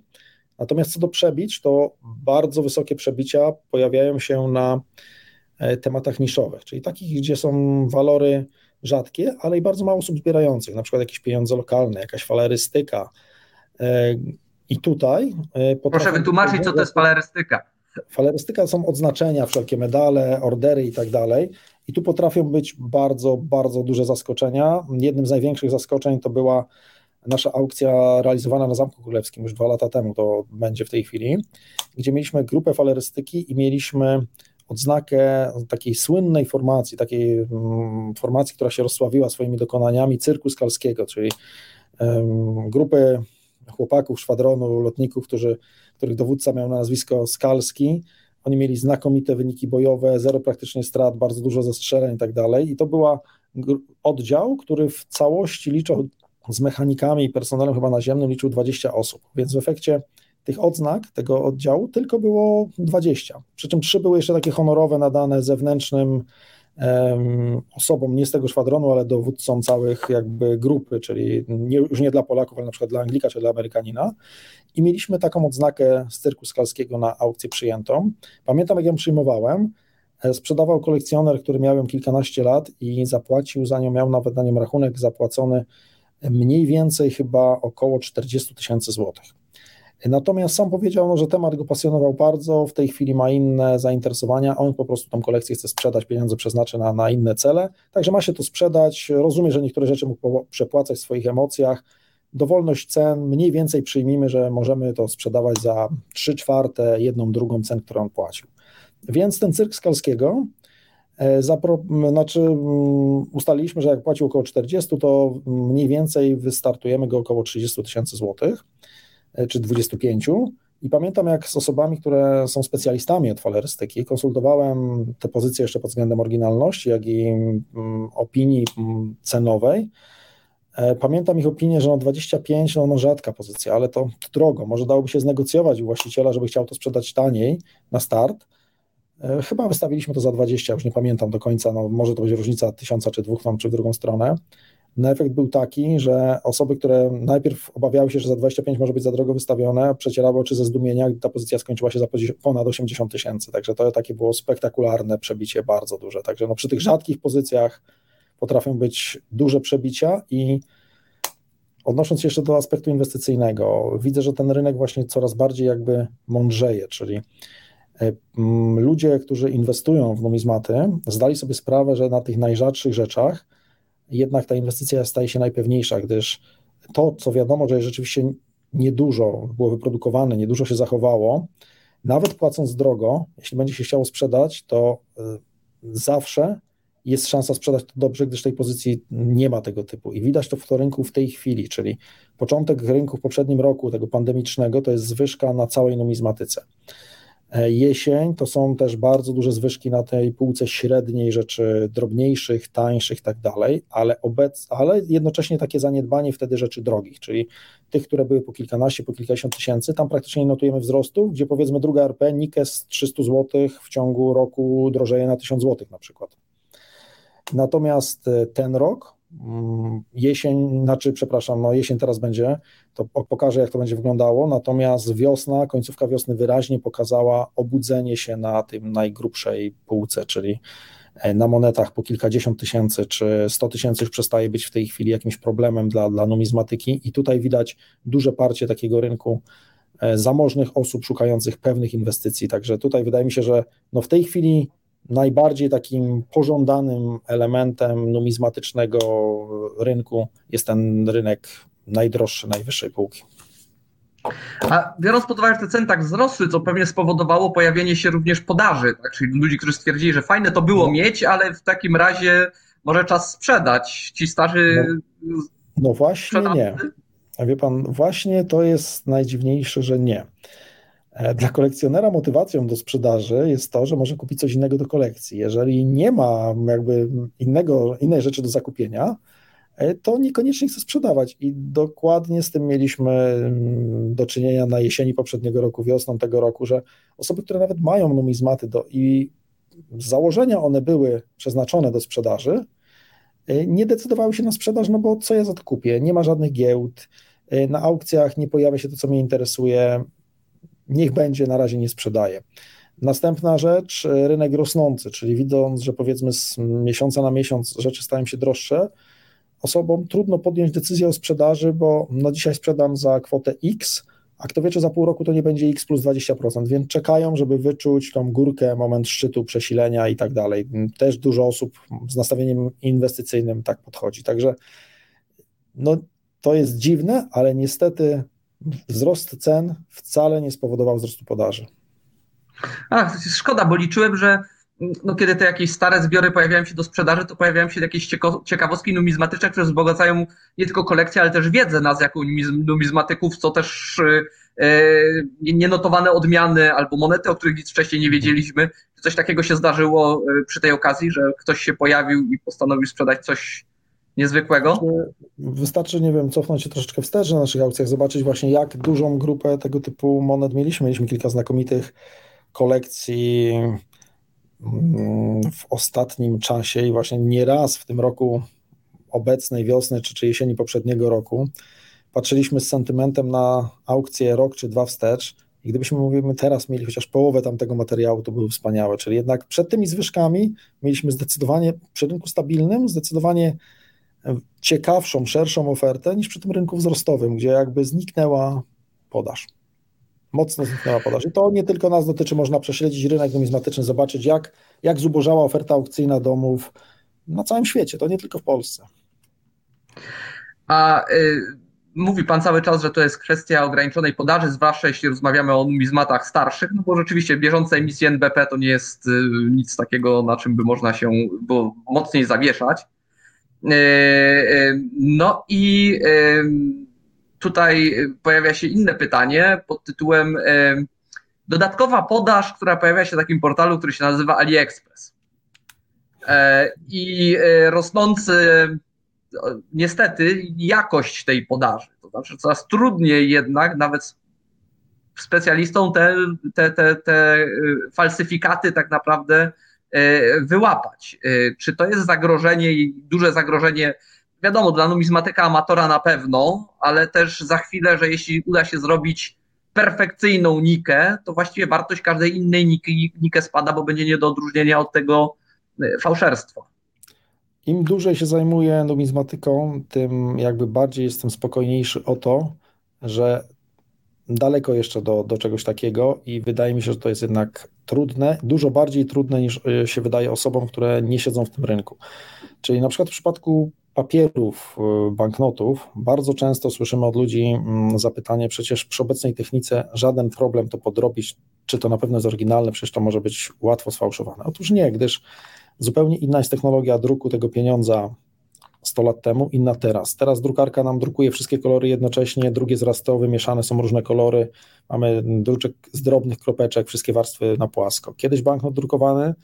Natomiast co do przebić, to bardzo wysokie przebicia pojawiają się na e, tematach niszowych, czyli takich, gdzie są walory rzadkie, ale i bardzo mało osób zbierających, na przykład jakieś pieniądze lokalne, jakaś falerystyka. E, I tutaj. E, Proszę wytłumaczyć, co to jest falerystyka. Falerystyka są odznaczenia, wszelkie medale, ordery i tak dalej. I tu potrafią być bardzo, bardzo duże zaskoczenia. Jednym z największych zaskoczeń to była nasza aukcja realizowana na Zamku Królewskim już dwa lata temu, to będzie w tej chwili, gdzie mieliśmy grupę falerystyki i mieliśmy odznakę takiej słynnej formacji, takiej mm, formacji, która się rozsławiła swoimi dokonaniami cyrku skalskiego, czyli grupy chłopaków szwadronu lotników, którzy, których dowódca miał na nazwisko Skalski, Oni mieli znakomite wyniki bojowe, zero praktycznie strat, bardzo dużo zestrzeleń i tak dalej. I to była oddział, który w całości liczył z mechanikami i personelem chyba naziemnym liczył 20 osób. Więc w efekcie tych odznak tego oddziału tylko było 20. Przy czym trzy były jeszcze takie honorowe, nadane zewnętrznym osobom nie z tego szwadronu, ale dowódcom całych jakby grupy, czyli nie, już nie dla Polaków, ale na przykład dla Anglika czy dla Amerykanina. I mieliśmy taką odznakę z cyrku skalskiego na aukcję przyjętą. Pamiętam, jak ją przyjmowałem, e, sprzedawał kolekcjoner, który miał ją kilkanaście lat i zapłacił za nią, miał nawet na nią rachunek zapłacony mniej więcej chyba około 40 tysięcy złotych. Natomiast sam powiedział, no, że temat go pasjonował bardzo, w tej chwili ma inne zainteresowania, on po prostu tą kolekcję chce sprzedać, pieniądze przeznaczy na, na inne cele, także ma się to sprzedać, rozumie, że niektóre rzeczy mógł przepłacać w swoich emocjach, dowolność cen, mniej więcej przyjmijmy, że możemy to sprzedawać za 3 czwarte, jedną drugą cen, którą on płacił. Więc ten cyrk Skalskiego, zapro, znaczy mm, ustaliliśmy, że jak płacił około 40, to mniej więcej wystartujemy go około 30 tysięcy złotych. E, czy 25. I pamiętam, jak z osobami, które są specjalistami od falerystyki, konsultowałem te pozycje jeszcze pod względem oryginalności, jak i mm, opinii mm, cenowej. E, pamiętam ich opinię, że no 25 no, no rzadka pozycja, ale to, to drogo. Może dałoby się znegocjować u właściciela, żeby chciał to sprzedać taniej na start. E, chyba wystawiliśmy to za 20, już nie pamiętam do końca, no może to będzie różnica tysiąca czy dwóch tam, czy w drugą stronę. No efekt był taki, że osoby, które najpierw obawiały się, że za 25 może być za drogo wystawione, przecierały oczy ze zdumienia, gdy ta pozycja skończyła się za ponad 80 tysięcy. Także to takie było spektakularne przebicie, bardzo duże. Także no przy tych rzadkich pozycjach potrafią być duże przebicia i odnosząc się jeszcze do aspektu inwestycyjnego, widzę, że ten rynek właśnie coraz bardziej jakby mądrzeje, czyli ludzie, którzy inwestują w numizmaty, zdali sobie sprawę, że na tych najrzadszych rzeczach jednak ta inwestycja staje się najpewniejsza, gdyż to, co wiadomo, że rzeczywiście niedużo było wyprodukowane, niedużo się zachowało, nawet płacąc drogo, jeśli będzie się chciało sprzedać, to y, zawsze jest szansa sprzedać to dobrze, gdyż tej pozycji nie ma tego typu. I widać to w to rynku w tej chwili, czyli początek rynku w poprzednim roku, tego pandemicznego, to jest zwyżka na całej numizmatyce. E, jesień to są też bardzo duże zwyżki na tej półce średniej rzeczy drobniejszych, tańszych i tak dalej, ale, obec, ale jednocześnie takie zaniedbanie wtedy rzeczy drogich, czyli tych, które były po kilkanaście, po kilkadziesiąt tysięcy, tam praktycznie nie notujemy wzrostu, gdzie powiedzmy druga RP, Nikes 300 zł w ciągu roku drożeje na 1000 zł na przykład. Natomiast e, ten rok, jesień, znaczy, przepraszam, no jesień teraz będzie, to pokażę, jak to będzie wyglądało. Natomiast wiosna, końcówka wiosny wyraźnie pokazała obudzenie się na tym najgrubszej półce, czyli e, na monetach po kilkadziesiąt tysięcy czy sto tysięcy już przestaje być w tej chwili jakimś problemem dla, dla numizmatyki i tutaj widać duże parcie takiego rynku e, zamożnych osób szukających pewnych inwestycji. Także tutaj wydaje mi się, że no w tej chwili najbardziej takim pożądanym elementem numizmatycznego rynku jest ten rynek najdroższy, najwyższej półki. A biorąc pod uwagę, że te ceny tak wzrosły, co pewnie spowodowało pojawienie się również podaży, tak? czyli ludzi, którzy stwierdzili, że fajne to było no. mieć, ale w takim razie może czas sprzedać. Ci starzy. No, no właśnie sprzedawcy? nie. A wie pan, właśnie to jest najdziwniejsze, że nie. E, dla kolekcjonera motywacją do sprzedaży jest to, że może kupić coś innego do kolekcji. Jeżeli nie ma jakby innego, innej rzeczy do zakupienia, e, to niekoniecznie chce sprzedawać. I dokładnie z tym mieliśmy mm, do czynienia na jesieni poprzedniego roku, wiosną tego roku, że osoby, które nawet mają numizmaty do, i z założenia one były przeznaczone do sprzedaży, e, nie decydowały się na sprzedaż, no bo co ja za to kupię? Nie ma żadnych giełd, na aukcjach nie pojawia się to, co mnie interesuje, niech będzie, na razie nie sprzedaje. Następna rzecz, rynek rosnący, czyli widząc, że powiedzmy z miesiąca na miesiąc rzeczy stają się droższe, osobom trudno podjąć decyzję o sprzedaży, bo no dzisiaj sprzedam za kwotę X, a kto wie, czy za pół roku to nie będzie X plus 20%, więc czekają, żeby wyczuć tą górkę, moment szczytu, przesilenia i tak dalej. Też dużo osób z nastawieniem inwestycyjnym tak podchodzi. Także no, to jest dziwne, ale niestety wzrost cen wcale nie spowodował wzrostu podaży. Ach, to jest szkoda, bo liczyłem, że no, kiedy te jakieś stare zbiory pojawiają się do sprzedaży, to pojawiają się jakieś ciekawostki numizmatyczne, które wzbogacają nie tylko kolekcję, ale też wiedzę nas jako numizmatyków, co też y, nienotowane odmiany albo monety, o których nic wcześniej nie wiedzieliśmy. Czy coś takiego się zdarzyło przy tej okazji, że ktoś się pojawił i postanowił sprzedać coś niezwykłego? Wystarczy, nie wiem, cofnąć się troszeczkę wstecz na naszych aukcjach, zobaczyć właśnie jak dużą grupę tego typu monet mieliśmy. Mieliśmy kilka znakomitych kolekcji mm, w ostatnim czasie i właśnie nieraz w tym roku obecnej wiosny czy, czy jesieni poprzedniego roku patrzyliśmy z sentymentem na aukcję rok czy dwa wstecz i gdybyśmy mówimy teraz mieli chociaż połowę tamtego materiału, to były wspaniałe. Czyli jednak przed tymi zwyżkami mieliśmy zdecydowanie przy rynku stabilnym, zdecydowanie ciekawszą, szerszą ofertę niż przy tym rynku wzrostowym, gdzie jakby zniknęła podaż. Mocno zniknęła podaż. I to nie tylko nas dotyczy, można prześledzić rynek numizmatyczny, zobaczyć jak, jak zubożała oferta aukcyjna domów na całym świecie, to nie tylko w Polsce. A y, mówi Pan cały czas, że to jest kwestia ograniczonej podaży, zwłaszcza jeśli rozmawiamy o numizmatach starszych, no bo rzeczywiście bieżące emisje NBP to nie jest y, nic takiego, na czym by można się było mocniej zawieszać. E, e, no i e, tutaj pojawia się inne pytanie pod tytułem dodatkowa podaż, która pojawia się w takim portalu, który się nazywa AliExpress. I rosnący niestety jakość tej podaży. To znaczy coraz trudniej jednak nawet specjalistom te, te, te, te falsyfikaty tak naprawdę wyłapać. E, czy to jest zagrożenie i duże zagrożenie, wiadomo, dla numizmatyka amatora na pewno, ale też za chwilę, że jeśli uda się zrobić perfekcyjną nikę, to właściwie wartość każdej innej nikę spada, bo będzie nie do odróżnienia od tego e, fałszerstwa. Im dłużej się zajmuję numizmatyką, tym jakby bardziej jestem spokojniejszy o to, że daleko jeszcze do, do czegoś takiego i wydaje mi się, że to jest jednak trudne, dużo bardziej trudne niż e, się wydaje osobom, które nie siedzą w tym rynku. Czyli na przykład w przypadku papierów, e, banknotów, bardzo często słyszymy od ludzi mm, zapytanie, przecież przy obecnej technice żaden problem to podrobić, czy to na pewno jest oryginalne, przecież to może być łatwo sfałszowane. Otóż nie, gdyż zupełnie inna jest technologia druku tego pieniądza 100 lat temu, inna teraz. Teraz drukarka nam drukuje wszystkie kolory jednocześnie, drugie zrastowe, mieszane są różne kolory, mamy druczek z drobnych kropeczek, wszystkie warstwy na płasko. Kiedyś banknot drukowany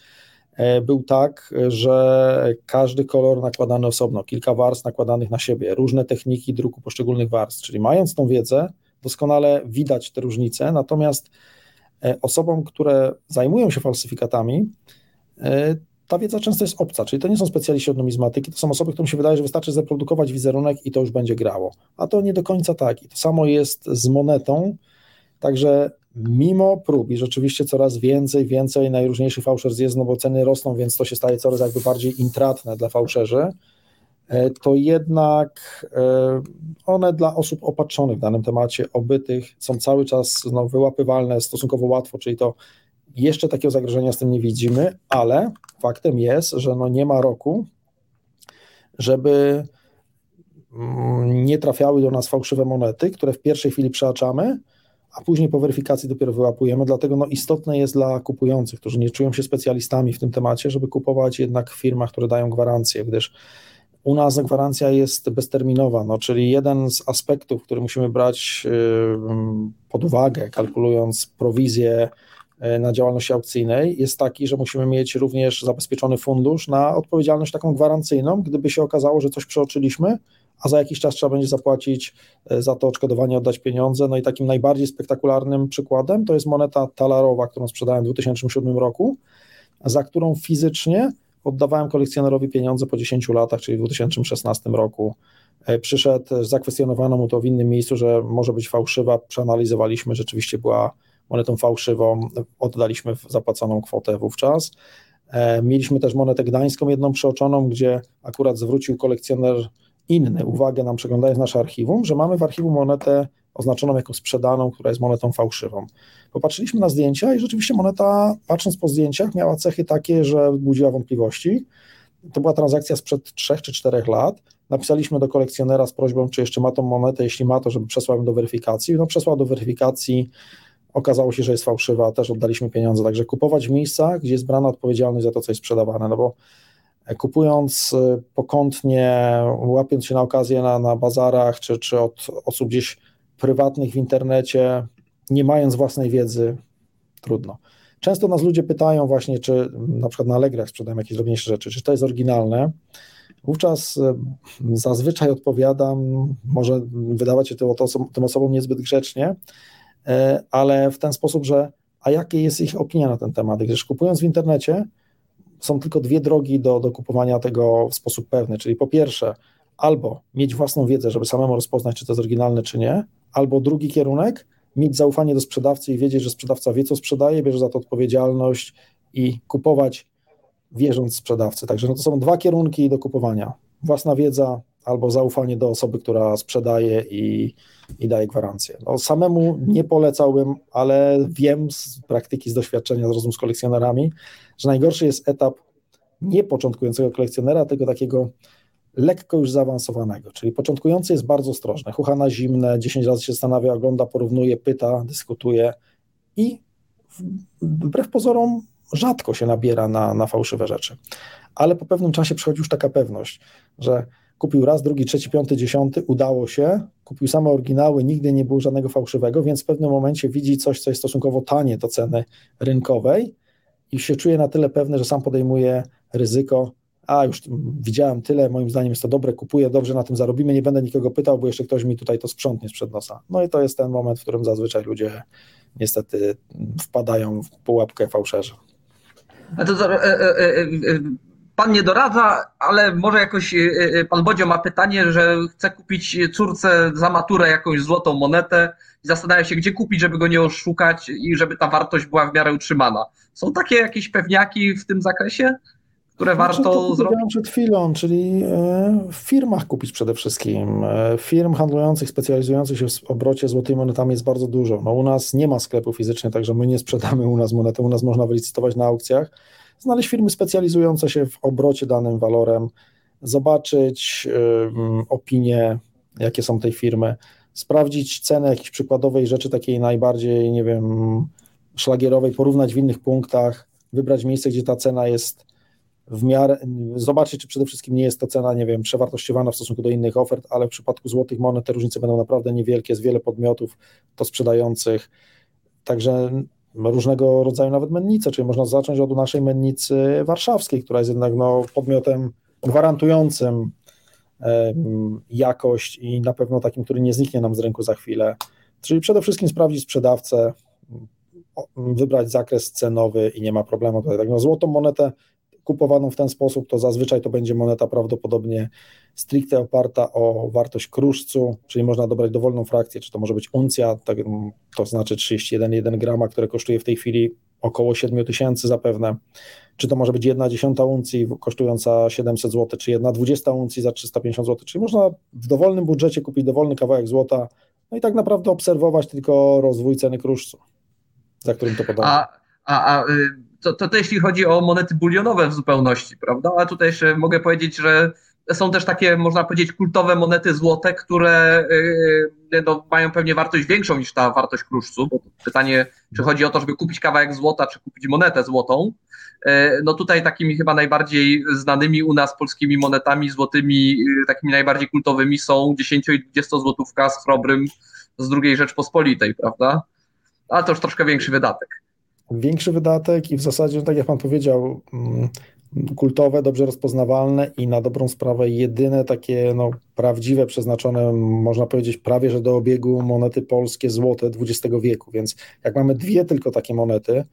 e, był tak, że każdy kolor nakładany osobno, kilka warstw nakładanych na siebie, różne techniki druku poszczególnych warstw, czyli mając tą wiedzę, doskonale widać te różnice, natomiast e, osobom, które zajmują się falsyfikatami, e, ta wiedza często jest obca, czyli to nie są specjaliści od numizmatyki, to są osoby, którym się wydaje, że wystarczy zaprodukować wizerunek i to już będzie grało. A to nie do końca tak. I to samo jest z monetą, także mimo prób i rzeczywiście coraz więcej, więcej najróżniejszych fałszerstw jest, no bo ceny rosną, więc to się staje coraz jakby bardziej intratne dla fałszerzy, e, to jednak e, one dla osób opatrzonych w danym temacie, obytych, są cały czas no, wyłapywalne stosunkowo łatwo, czyli to jeszcze takiego zagrożenia z tym nie widzimy, ale faktem jest, że no nie ma roku, żeby mm, nie trafiały do nas fałszywe monety, które w pierwszej chwili przeaczamy, a później po weryfikacji dopiero wyłapujemy. Dlatego no istotne jest dla kupujących, którzy nie czują się specjalistami w tym temacie, żeby kupować jednak w firmach, które dają gwarancję, gdyż u nas gwarancja jest bezterminowa, no, czyli jeden z aspektów, który musimy brać pod uwagę, kalkulując prowizję na działalności aukcyjnej jest taki, że musimy mieć również zabezpieczony fundusz na odpowiedzialność taką gwarancyjną, gdyby się okazało, że coś przeoczyliśmy, a za jakiś czas trzeba będzie zapłacić e, za to odszkodowanie, oddać pieniądze. No i takim najbardziej spektakularnym przykładem to jest moneta talarowa, którą sprzedałem w 2007 roku, za którą fizycznie oddawałem kolekcjonerowi pieniądze po 10 latach, czyli w 2016 roku. E, przyszedł, zakwestionowano mu to w innym miejscu, że może być fałszywa. Przeanalizowaliśmy, rzeczywiście była monetą fałszywą, oddaliśmy zapłaconą kwotę wówczas. E, mieliśmy też monetę gdańską, jedną przeoczoną, gdzie akurat zwrócił kolekcjoner inny uwagę nam przeglądając nasze archiwum, że mamy w archiwum monetę oznaczoną jako sprzedaną, która jest monetą fałszywą. Popatrzyliśmy na zdjęcia i rzeczywiście moneta, patrząc po zdjęciach, miała cechy takie, że budziła wątpliwości. To była transakcja sprzed 3 czy 4 lat. Napisaliśmy do kolekcjonera z prośbą, czy jeszcze ma tą monetę, jeśli ma, to żeby przesłał ją do weryfikacji. No przesłał do weryfikacji okazało się, że jest fałszywa, też oddaliśmy pieniądze. Także kupować w miejscach, gdzie jest brana odpowiedzialność za to, co jest sprzedawane, no bo e, kupując e, pokątnie, łapiąc się na okazję na, na bazarach, czy, czy od osób gdzieś prywatnych w internecie, nie mając własnej wiedzy, trudno. Często nas ludzie pytają właśnie, czy na przykład na Allegrach sprzedają jakieś drobniejsze rzeczy, czy to jest oryginalne. Wówczas e, zazwyczaj odpowiadam, może wydawać się tym osobom niezbyt grzecznie, ale w ten sposób, że a jakie jest ich opinia na ten temat, gdyż kupując w internecie są tylko dwie drogi do, do kupowania tego w sposób pewny, czyli po pierwsze albo mieć własną wiedzę, żeby samemu rozpoznać, czy to jest oryginalne, czy nie, albo drugi kierunek, mieć zaufanie do sprzedawcy i wiedzieć, że sprzedawca wie, co sprzedaje, bierze za to odpowiedzialność i kupować wierząc sprzedawcy. Także no to są dwa kierunki do kupowania. Własna wiedza albo zaufanie do osoby, która sprzedaje i, i daje gwarancję. No, samemu nie polecałbym, ale wiem z praktyki, z doświadczenia, z rozmów z kolekcjonerami, że najgorszy jest etap nie początkującego kolekcjonera, tylko takiego lekko już zaawansowanego, czyli początkujący jest bardzo ostrożny, chucha na zimne, 10 razy się zastanawia, ogląda, porównuje, pyta, dyskutuje i wbrew pozorom rzadko się nabiera na, na fałszywe rzeczy. Ale po pewnym czasie przychodzi już taka pewność, że kupił raz, drugi, trzeci, piąty, dziesiąty, udało się, kupił same oryginały, nigdy nie było żadnego fałszywego, więc w pewnym momencie widzi coś, co jest stosunkowo tanie do ceny rynkowej i się czuje na tyle pewny, że sam podejmuje ryzyko a już widziałem tyle, moim zdaniem jest to dobre, kupuję, dobrze na tym zarobimy, nie będę nikogo pytał, bo jeszcze ktoś mi tutaj to sprzątnie sprzed nosa. No i to jest ten moment, w którym zazwyczaj ludzie niestety wpadają w pułapkę fałszerza. To, e, e, e, pan nie doradza, ale może jakoś pan Bodzio ma pytanie, że chce kupić córce za maturę jakąś złotą monetę i zastanawia się, gdzie kupić, żeby go nie oszukać i żeby ta wartość była w miarę utrzymana. Są takie jakieś pewniaki w tym zakresie? które znaczy, warto zrobić? przed chwilą, czyli e, w firmach kupić przede wszystkim. E, firm handlujących, specjalizujących się w obrocie złotymi monetami jest bardzo dużo. No, u nas nie ma sklepu fizycznego, także my nie sprzedamy u nas monety, u nas można wylicytować na aukcjach. Znaleźć firmy specjalizujące się w obrocie danym walorem, zobaczyć opinie, jakie są tej firmy, sprawdzić cenę jakiejś przykładowej rzeczy takiej najbardziej, nie wiem, szlagierowej, porównać w innych punktach, wybrać miejsce, gdzie ta cena jest w miarę, zobaczyć, czy przede wszystkim nie jest to cena, nie wiem, przewartościowana w stosunku do innych ofert, ale w przypadku złotych monet te różnice będą naprawdę niewielkie, jest wiele podmiotów to sprzedających, także różnego rodzaju nawet mennice, czyli można zacząć od naszej mennicy warszawskiej, która jest jednak no, podmiotem gwarantującym jakość i na pewno takim, który nie zniknie nam z rynku za chwilę. Czyli przede wszystkim sprawdzić sprzedawcę, wybrać zakres cenowy i nie ma problemu. Tutaj, tak, no, złotą monetę kupowaną w ten sposób, to zazwyczaj to będzie moneta prawdopodobnie stricte oparta o wartość kruszcu, czyli można dobrać dowolną frakcję, czy to może być uncja, tak, to znaczy 31,1 grama, które kosztuje w tej chwili około 7 tysięcy zapewne, czy to może być jedna dziesiąta uncji kosztująca 700 zł, czy jedna dwudziesta uncji za 350 zł, czyli można w dowolnym budżecie kupić dowolny kawałek złota, no i tak naprawdę obserwować tylko rozwój ceny kruszcu, za którym to podano. A, a, a y, to, to, to jeśli chodzi o monety bulionowe w zupełności, prawda? A tutaj jeszcze mogę powiedzieć, że są też takie, można powiedzieć, kultowe monety złote, które yy, no, mają pewnie wartość większą niż ta wartość kruszcu. Bo pytanie, czy chodzi o to, żeby kupić kawałek złota, czy kupić monetę złotą. Yy, no tutaj takimi chyba najbardziej znanymi u nas polskimi monetami złotymi, yy, takimi najbardziej kultowymi są 10 i 20 złotówka z chrobrym z II Rzeczpospolitej, prawda? Ale to już troszkę większy wydatek większy wydatek i w zasadzie, tak jak Pan powiedział, mm, kultowe, dobrze rozpoznawalne i na dobrą sprawę jedyne takie no, prawdziwe, przeznaczone, można powiedzieć, prawie że do obiegu monety polskie złote XX wieku. Więc jak mamy dwie tylko takie monety,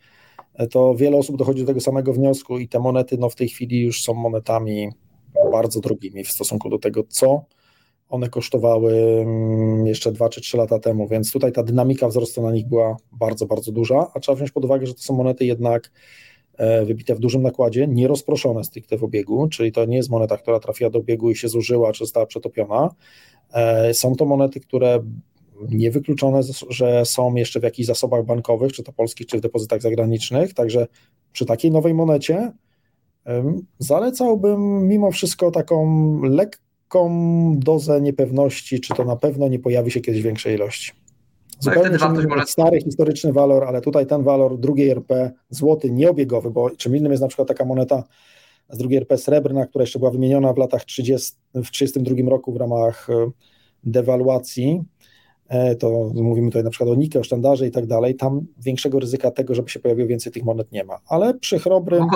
to wiele osób dochodzi do tego samego wniosku i te monety no, w tej chwili już są monetami bardzo drogimi w stosunku do tego, co one kosztowały mm, jeszcze 2 czy 3 lata temu, więc tutaj ta dynamika wzrostu na nich była bardzo, bardzo duża, a trzeba wziąć pod uwagę, że to są monety jednak e, wybite w dużym nakładzie, nie rozproszone stricte w obiegu, czyli to nie jest moneta, która trafiła do obiegu i się zużyła, czy została przetopiona. E, są to monety, które niewykluczone, że są jeszcze w jakichś zasobach bankowych, czy to polskich, czy w depozytach zagranicznych, także przy takiej nowej monecie zalecałbym mimo wszystko taką lekką lekką dozę niepewności, czy to na pewno nie pojawi się kiedyś w większej ilości. No Zupełnie no może... stary historyczny walor, ale tutaj ten walor drugiej RP, złoty, nieobiegowy, bo czym innym jest na przykład taka moneta z drugiej RP srebrna, która jeszcze była wymieniona w latach 30, w 1932 roku w ramach e, dewaluacji e, to mówimy tutaj na przykład o Nike, o sztandarze i tak dalej, tam większego ryzyka tego, żeby się pojawiło więcej tych monet nie ma. Ale przy chrobrym,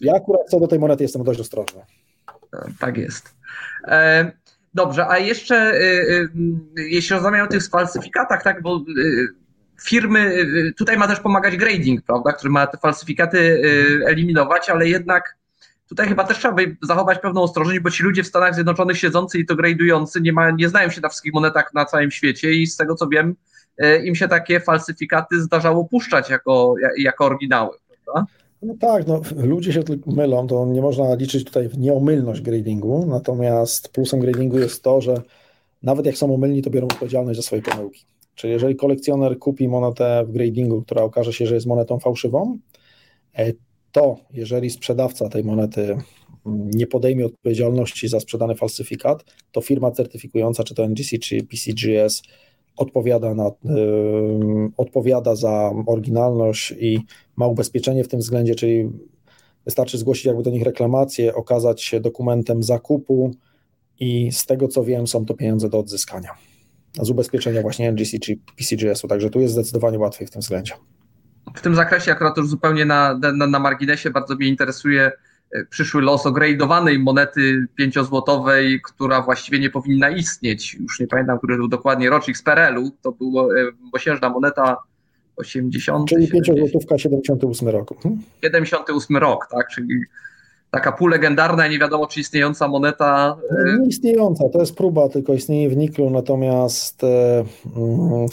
ja akurat co do tej monety jestem dość ostrożny. Tak jest. E, Dobrze, a jeszcze e, e, jeśli rozmawiamy o tych falsyfikatach, tak, bo firmy, tutaj ma też pomagać grading, prawda, który ma te falsyfikaty eliminować, ale jednak tutaj chyba też trzeba by zachować pewną ostrożność, bo ci ludzie w Stanach Zjednoczonych siedzący i to gradujący nie, ma, nie znają się na wszystkich monetach na całym świecie i z tego co wiem, im się takie falsyfikaty zdarzało puszczać jako, jako oryginały, prawda? No tak, no, ludzie się mylą, to nie można liczyć tutaj w nieomylność gradingu, natomiast plusem gradingu jest to, że nawet jak są omylni, to biorą odpowiedzialność za swoje pomyłki. Czyli jeżeli kolekcjoner kupi monetę w gradingu, która okaże się, że jest monetą fałszywą, e, to jeżeli sprzedawca tej monety mm, nie podejmie odpowiedzialności za sprzedany falsyfikat, to firma certyfikująca, czy to NGC, czy PCGS, odpowiada, na, odpowiada za oryginalność i ma ubezpieczenie w tym względzie, czyli wystarczy zgłosić jakby do nich reklamację, okazać się dokumentem zakupu i z tego co wiem są to pieniądze do odzyskania z ubezpieczenia właśnie NGC czy PCGS-u, także tu jest zdecydowanie łatwiej w tym względzie. W tym zakresie akurat już zupełnie na, na, na marginesie bardzo mnie interesuje przyszły los ogradowanej monety pięciozłotowej, która właściwie nie powinna istnieć. Już nie pamiętam, który był dokładnie rocznik z PRL-u. To była mosiężna moneta 80. Czyli pięciozłotówka 78 roku. Hmm? 78 rok, tak, czyli taka półlegendarna i nie wiadomo czy istniejąca moneta. Nie istniejąca, to jest próba, tylko istnieje w niklu, natomiast e, mm,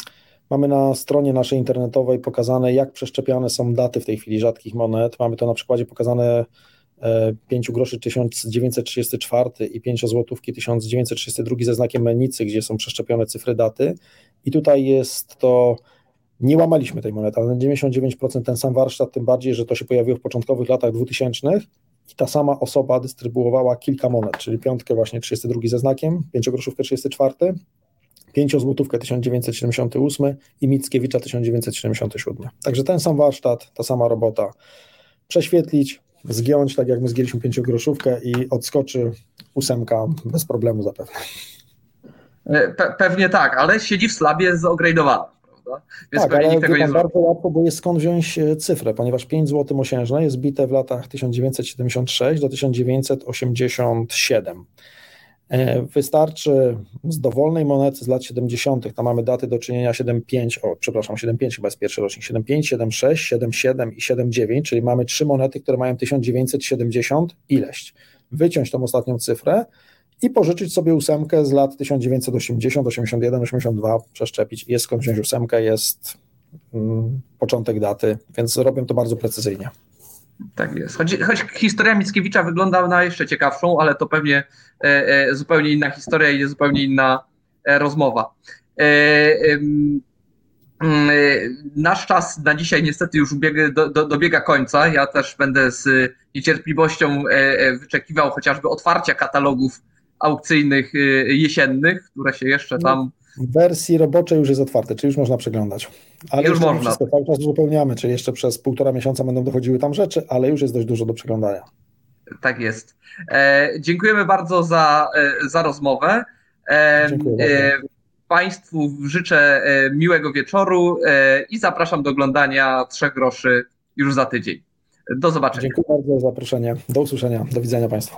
mamy na stronie naszej internetowej pokazane, jak przeszczepiane są daty w tej chwili rzadkich monet. Mamy to na przykładzie pokazane 5 groszy 1934 i 5 złotówki 1932 ze znakiem menicy, gdzie są przeszczepione cyfry daty. I tutaj jest to, nie łamaliśmy tej monety, ale na 99% ten sam warsztat, tym bardziej, że to się pojawiło w początkowych latach 2000 i ta sama osoba dystrybuowała kilka monet, czyli piątkę właśnie 32 ze znakiem, 5 groszówkę 34, 5 złotówkę 1978 i Mickiewicza 1977. Także ten sam warsztat, ta sama robota. Prześwietlić, zgiąć, tak jak my zgięliśmy pięciogroszówkę i odskoczy ósemka bez problemu zapewne. Pe pewnie tak, ale siedzi w slabie zogradowana, prawda? Więc tak, ale nikt tego nie bardzo łatwo, bo jest skąd wziąć cyfrę, ponieważ 5 zł mosiężne jest bite w latach 1976 do 1987. Wystarczy z dowolnej monety z lat 70., tam mamy daty do czynienia 7,5, o przepraszam, 7,5 chyba jest pierwszy rocznik, 7,5, 7,6, 7,7 i 7,9, czyli mamy trzy monety, które mają 1970 ileś. Wyciąć tą ostatnią cyfrę i pożyczyć sobie ósemkę z lat 1980, 81, 82, przeszczepić. Jest skąd wziąć ósemkę, jest mm, początek daty, więc robią to bardzo precyzyjnie. Tak jest. Choć, choć historia Mickiewicza wygląda na jeszcze ciekawszą, ale to pewnie e, e, zupełnie inna historia i zupełnie inna e, rozmowa. Nasz czas na dzisiaj niestety już biega, do, do, dobiega końca. Ja też będę z niecierpliwością wyczekiwał chociażby otwarcia katalogów aukcyjnych jesiennych, które się jeszcze tam w wersji roboczej już jest otwarte, czyli już można przeglądać. Ale już można. Wszystko cały czas uzupełniamy, czyli jeszcze przez półtora miesiąca będą dochodziły tam rzeczy, ale już jest dość dużo do przeglądania. Tak jest. E, dziękujemy bardzo za, e, za rozmowę. E, Dziękuję Państwu życzę miłego wieczoru i zapraszam do oglądania Trzech Groszy już za tydzień. Do zobaczenia. Dziękuję bardzo za zaproszenie. Do usłyszenia. Do widzenia Państwu.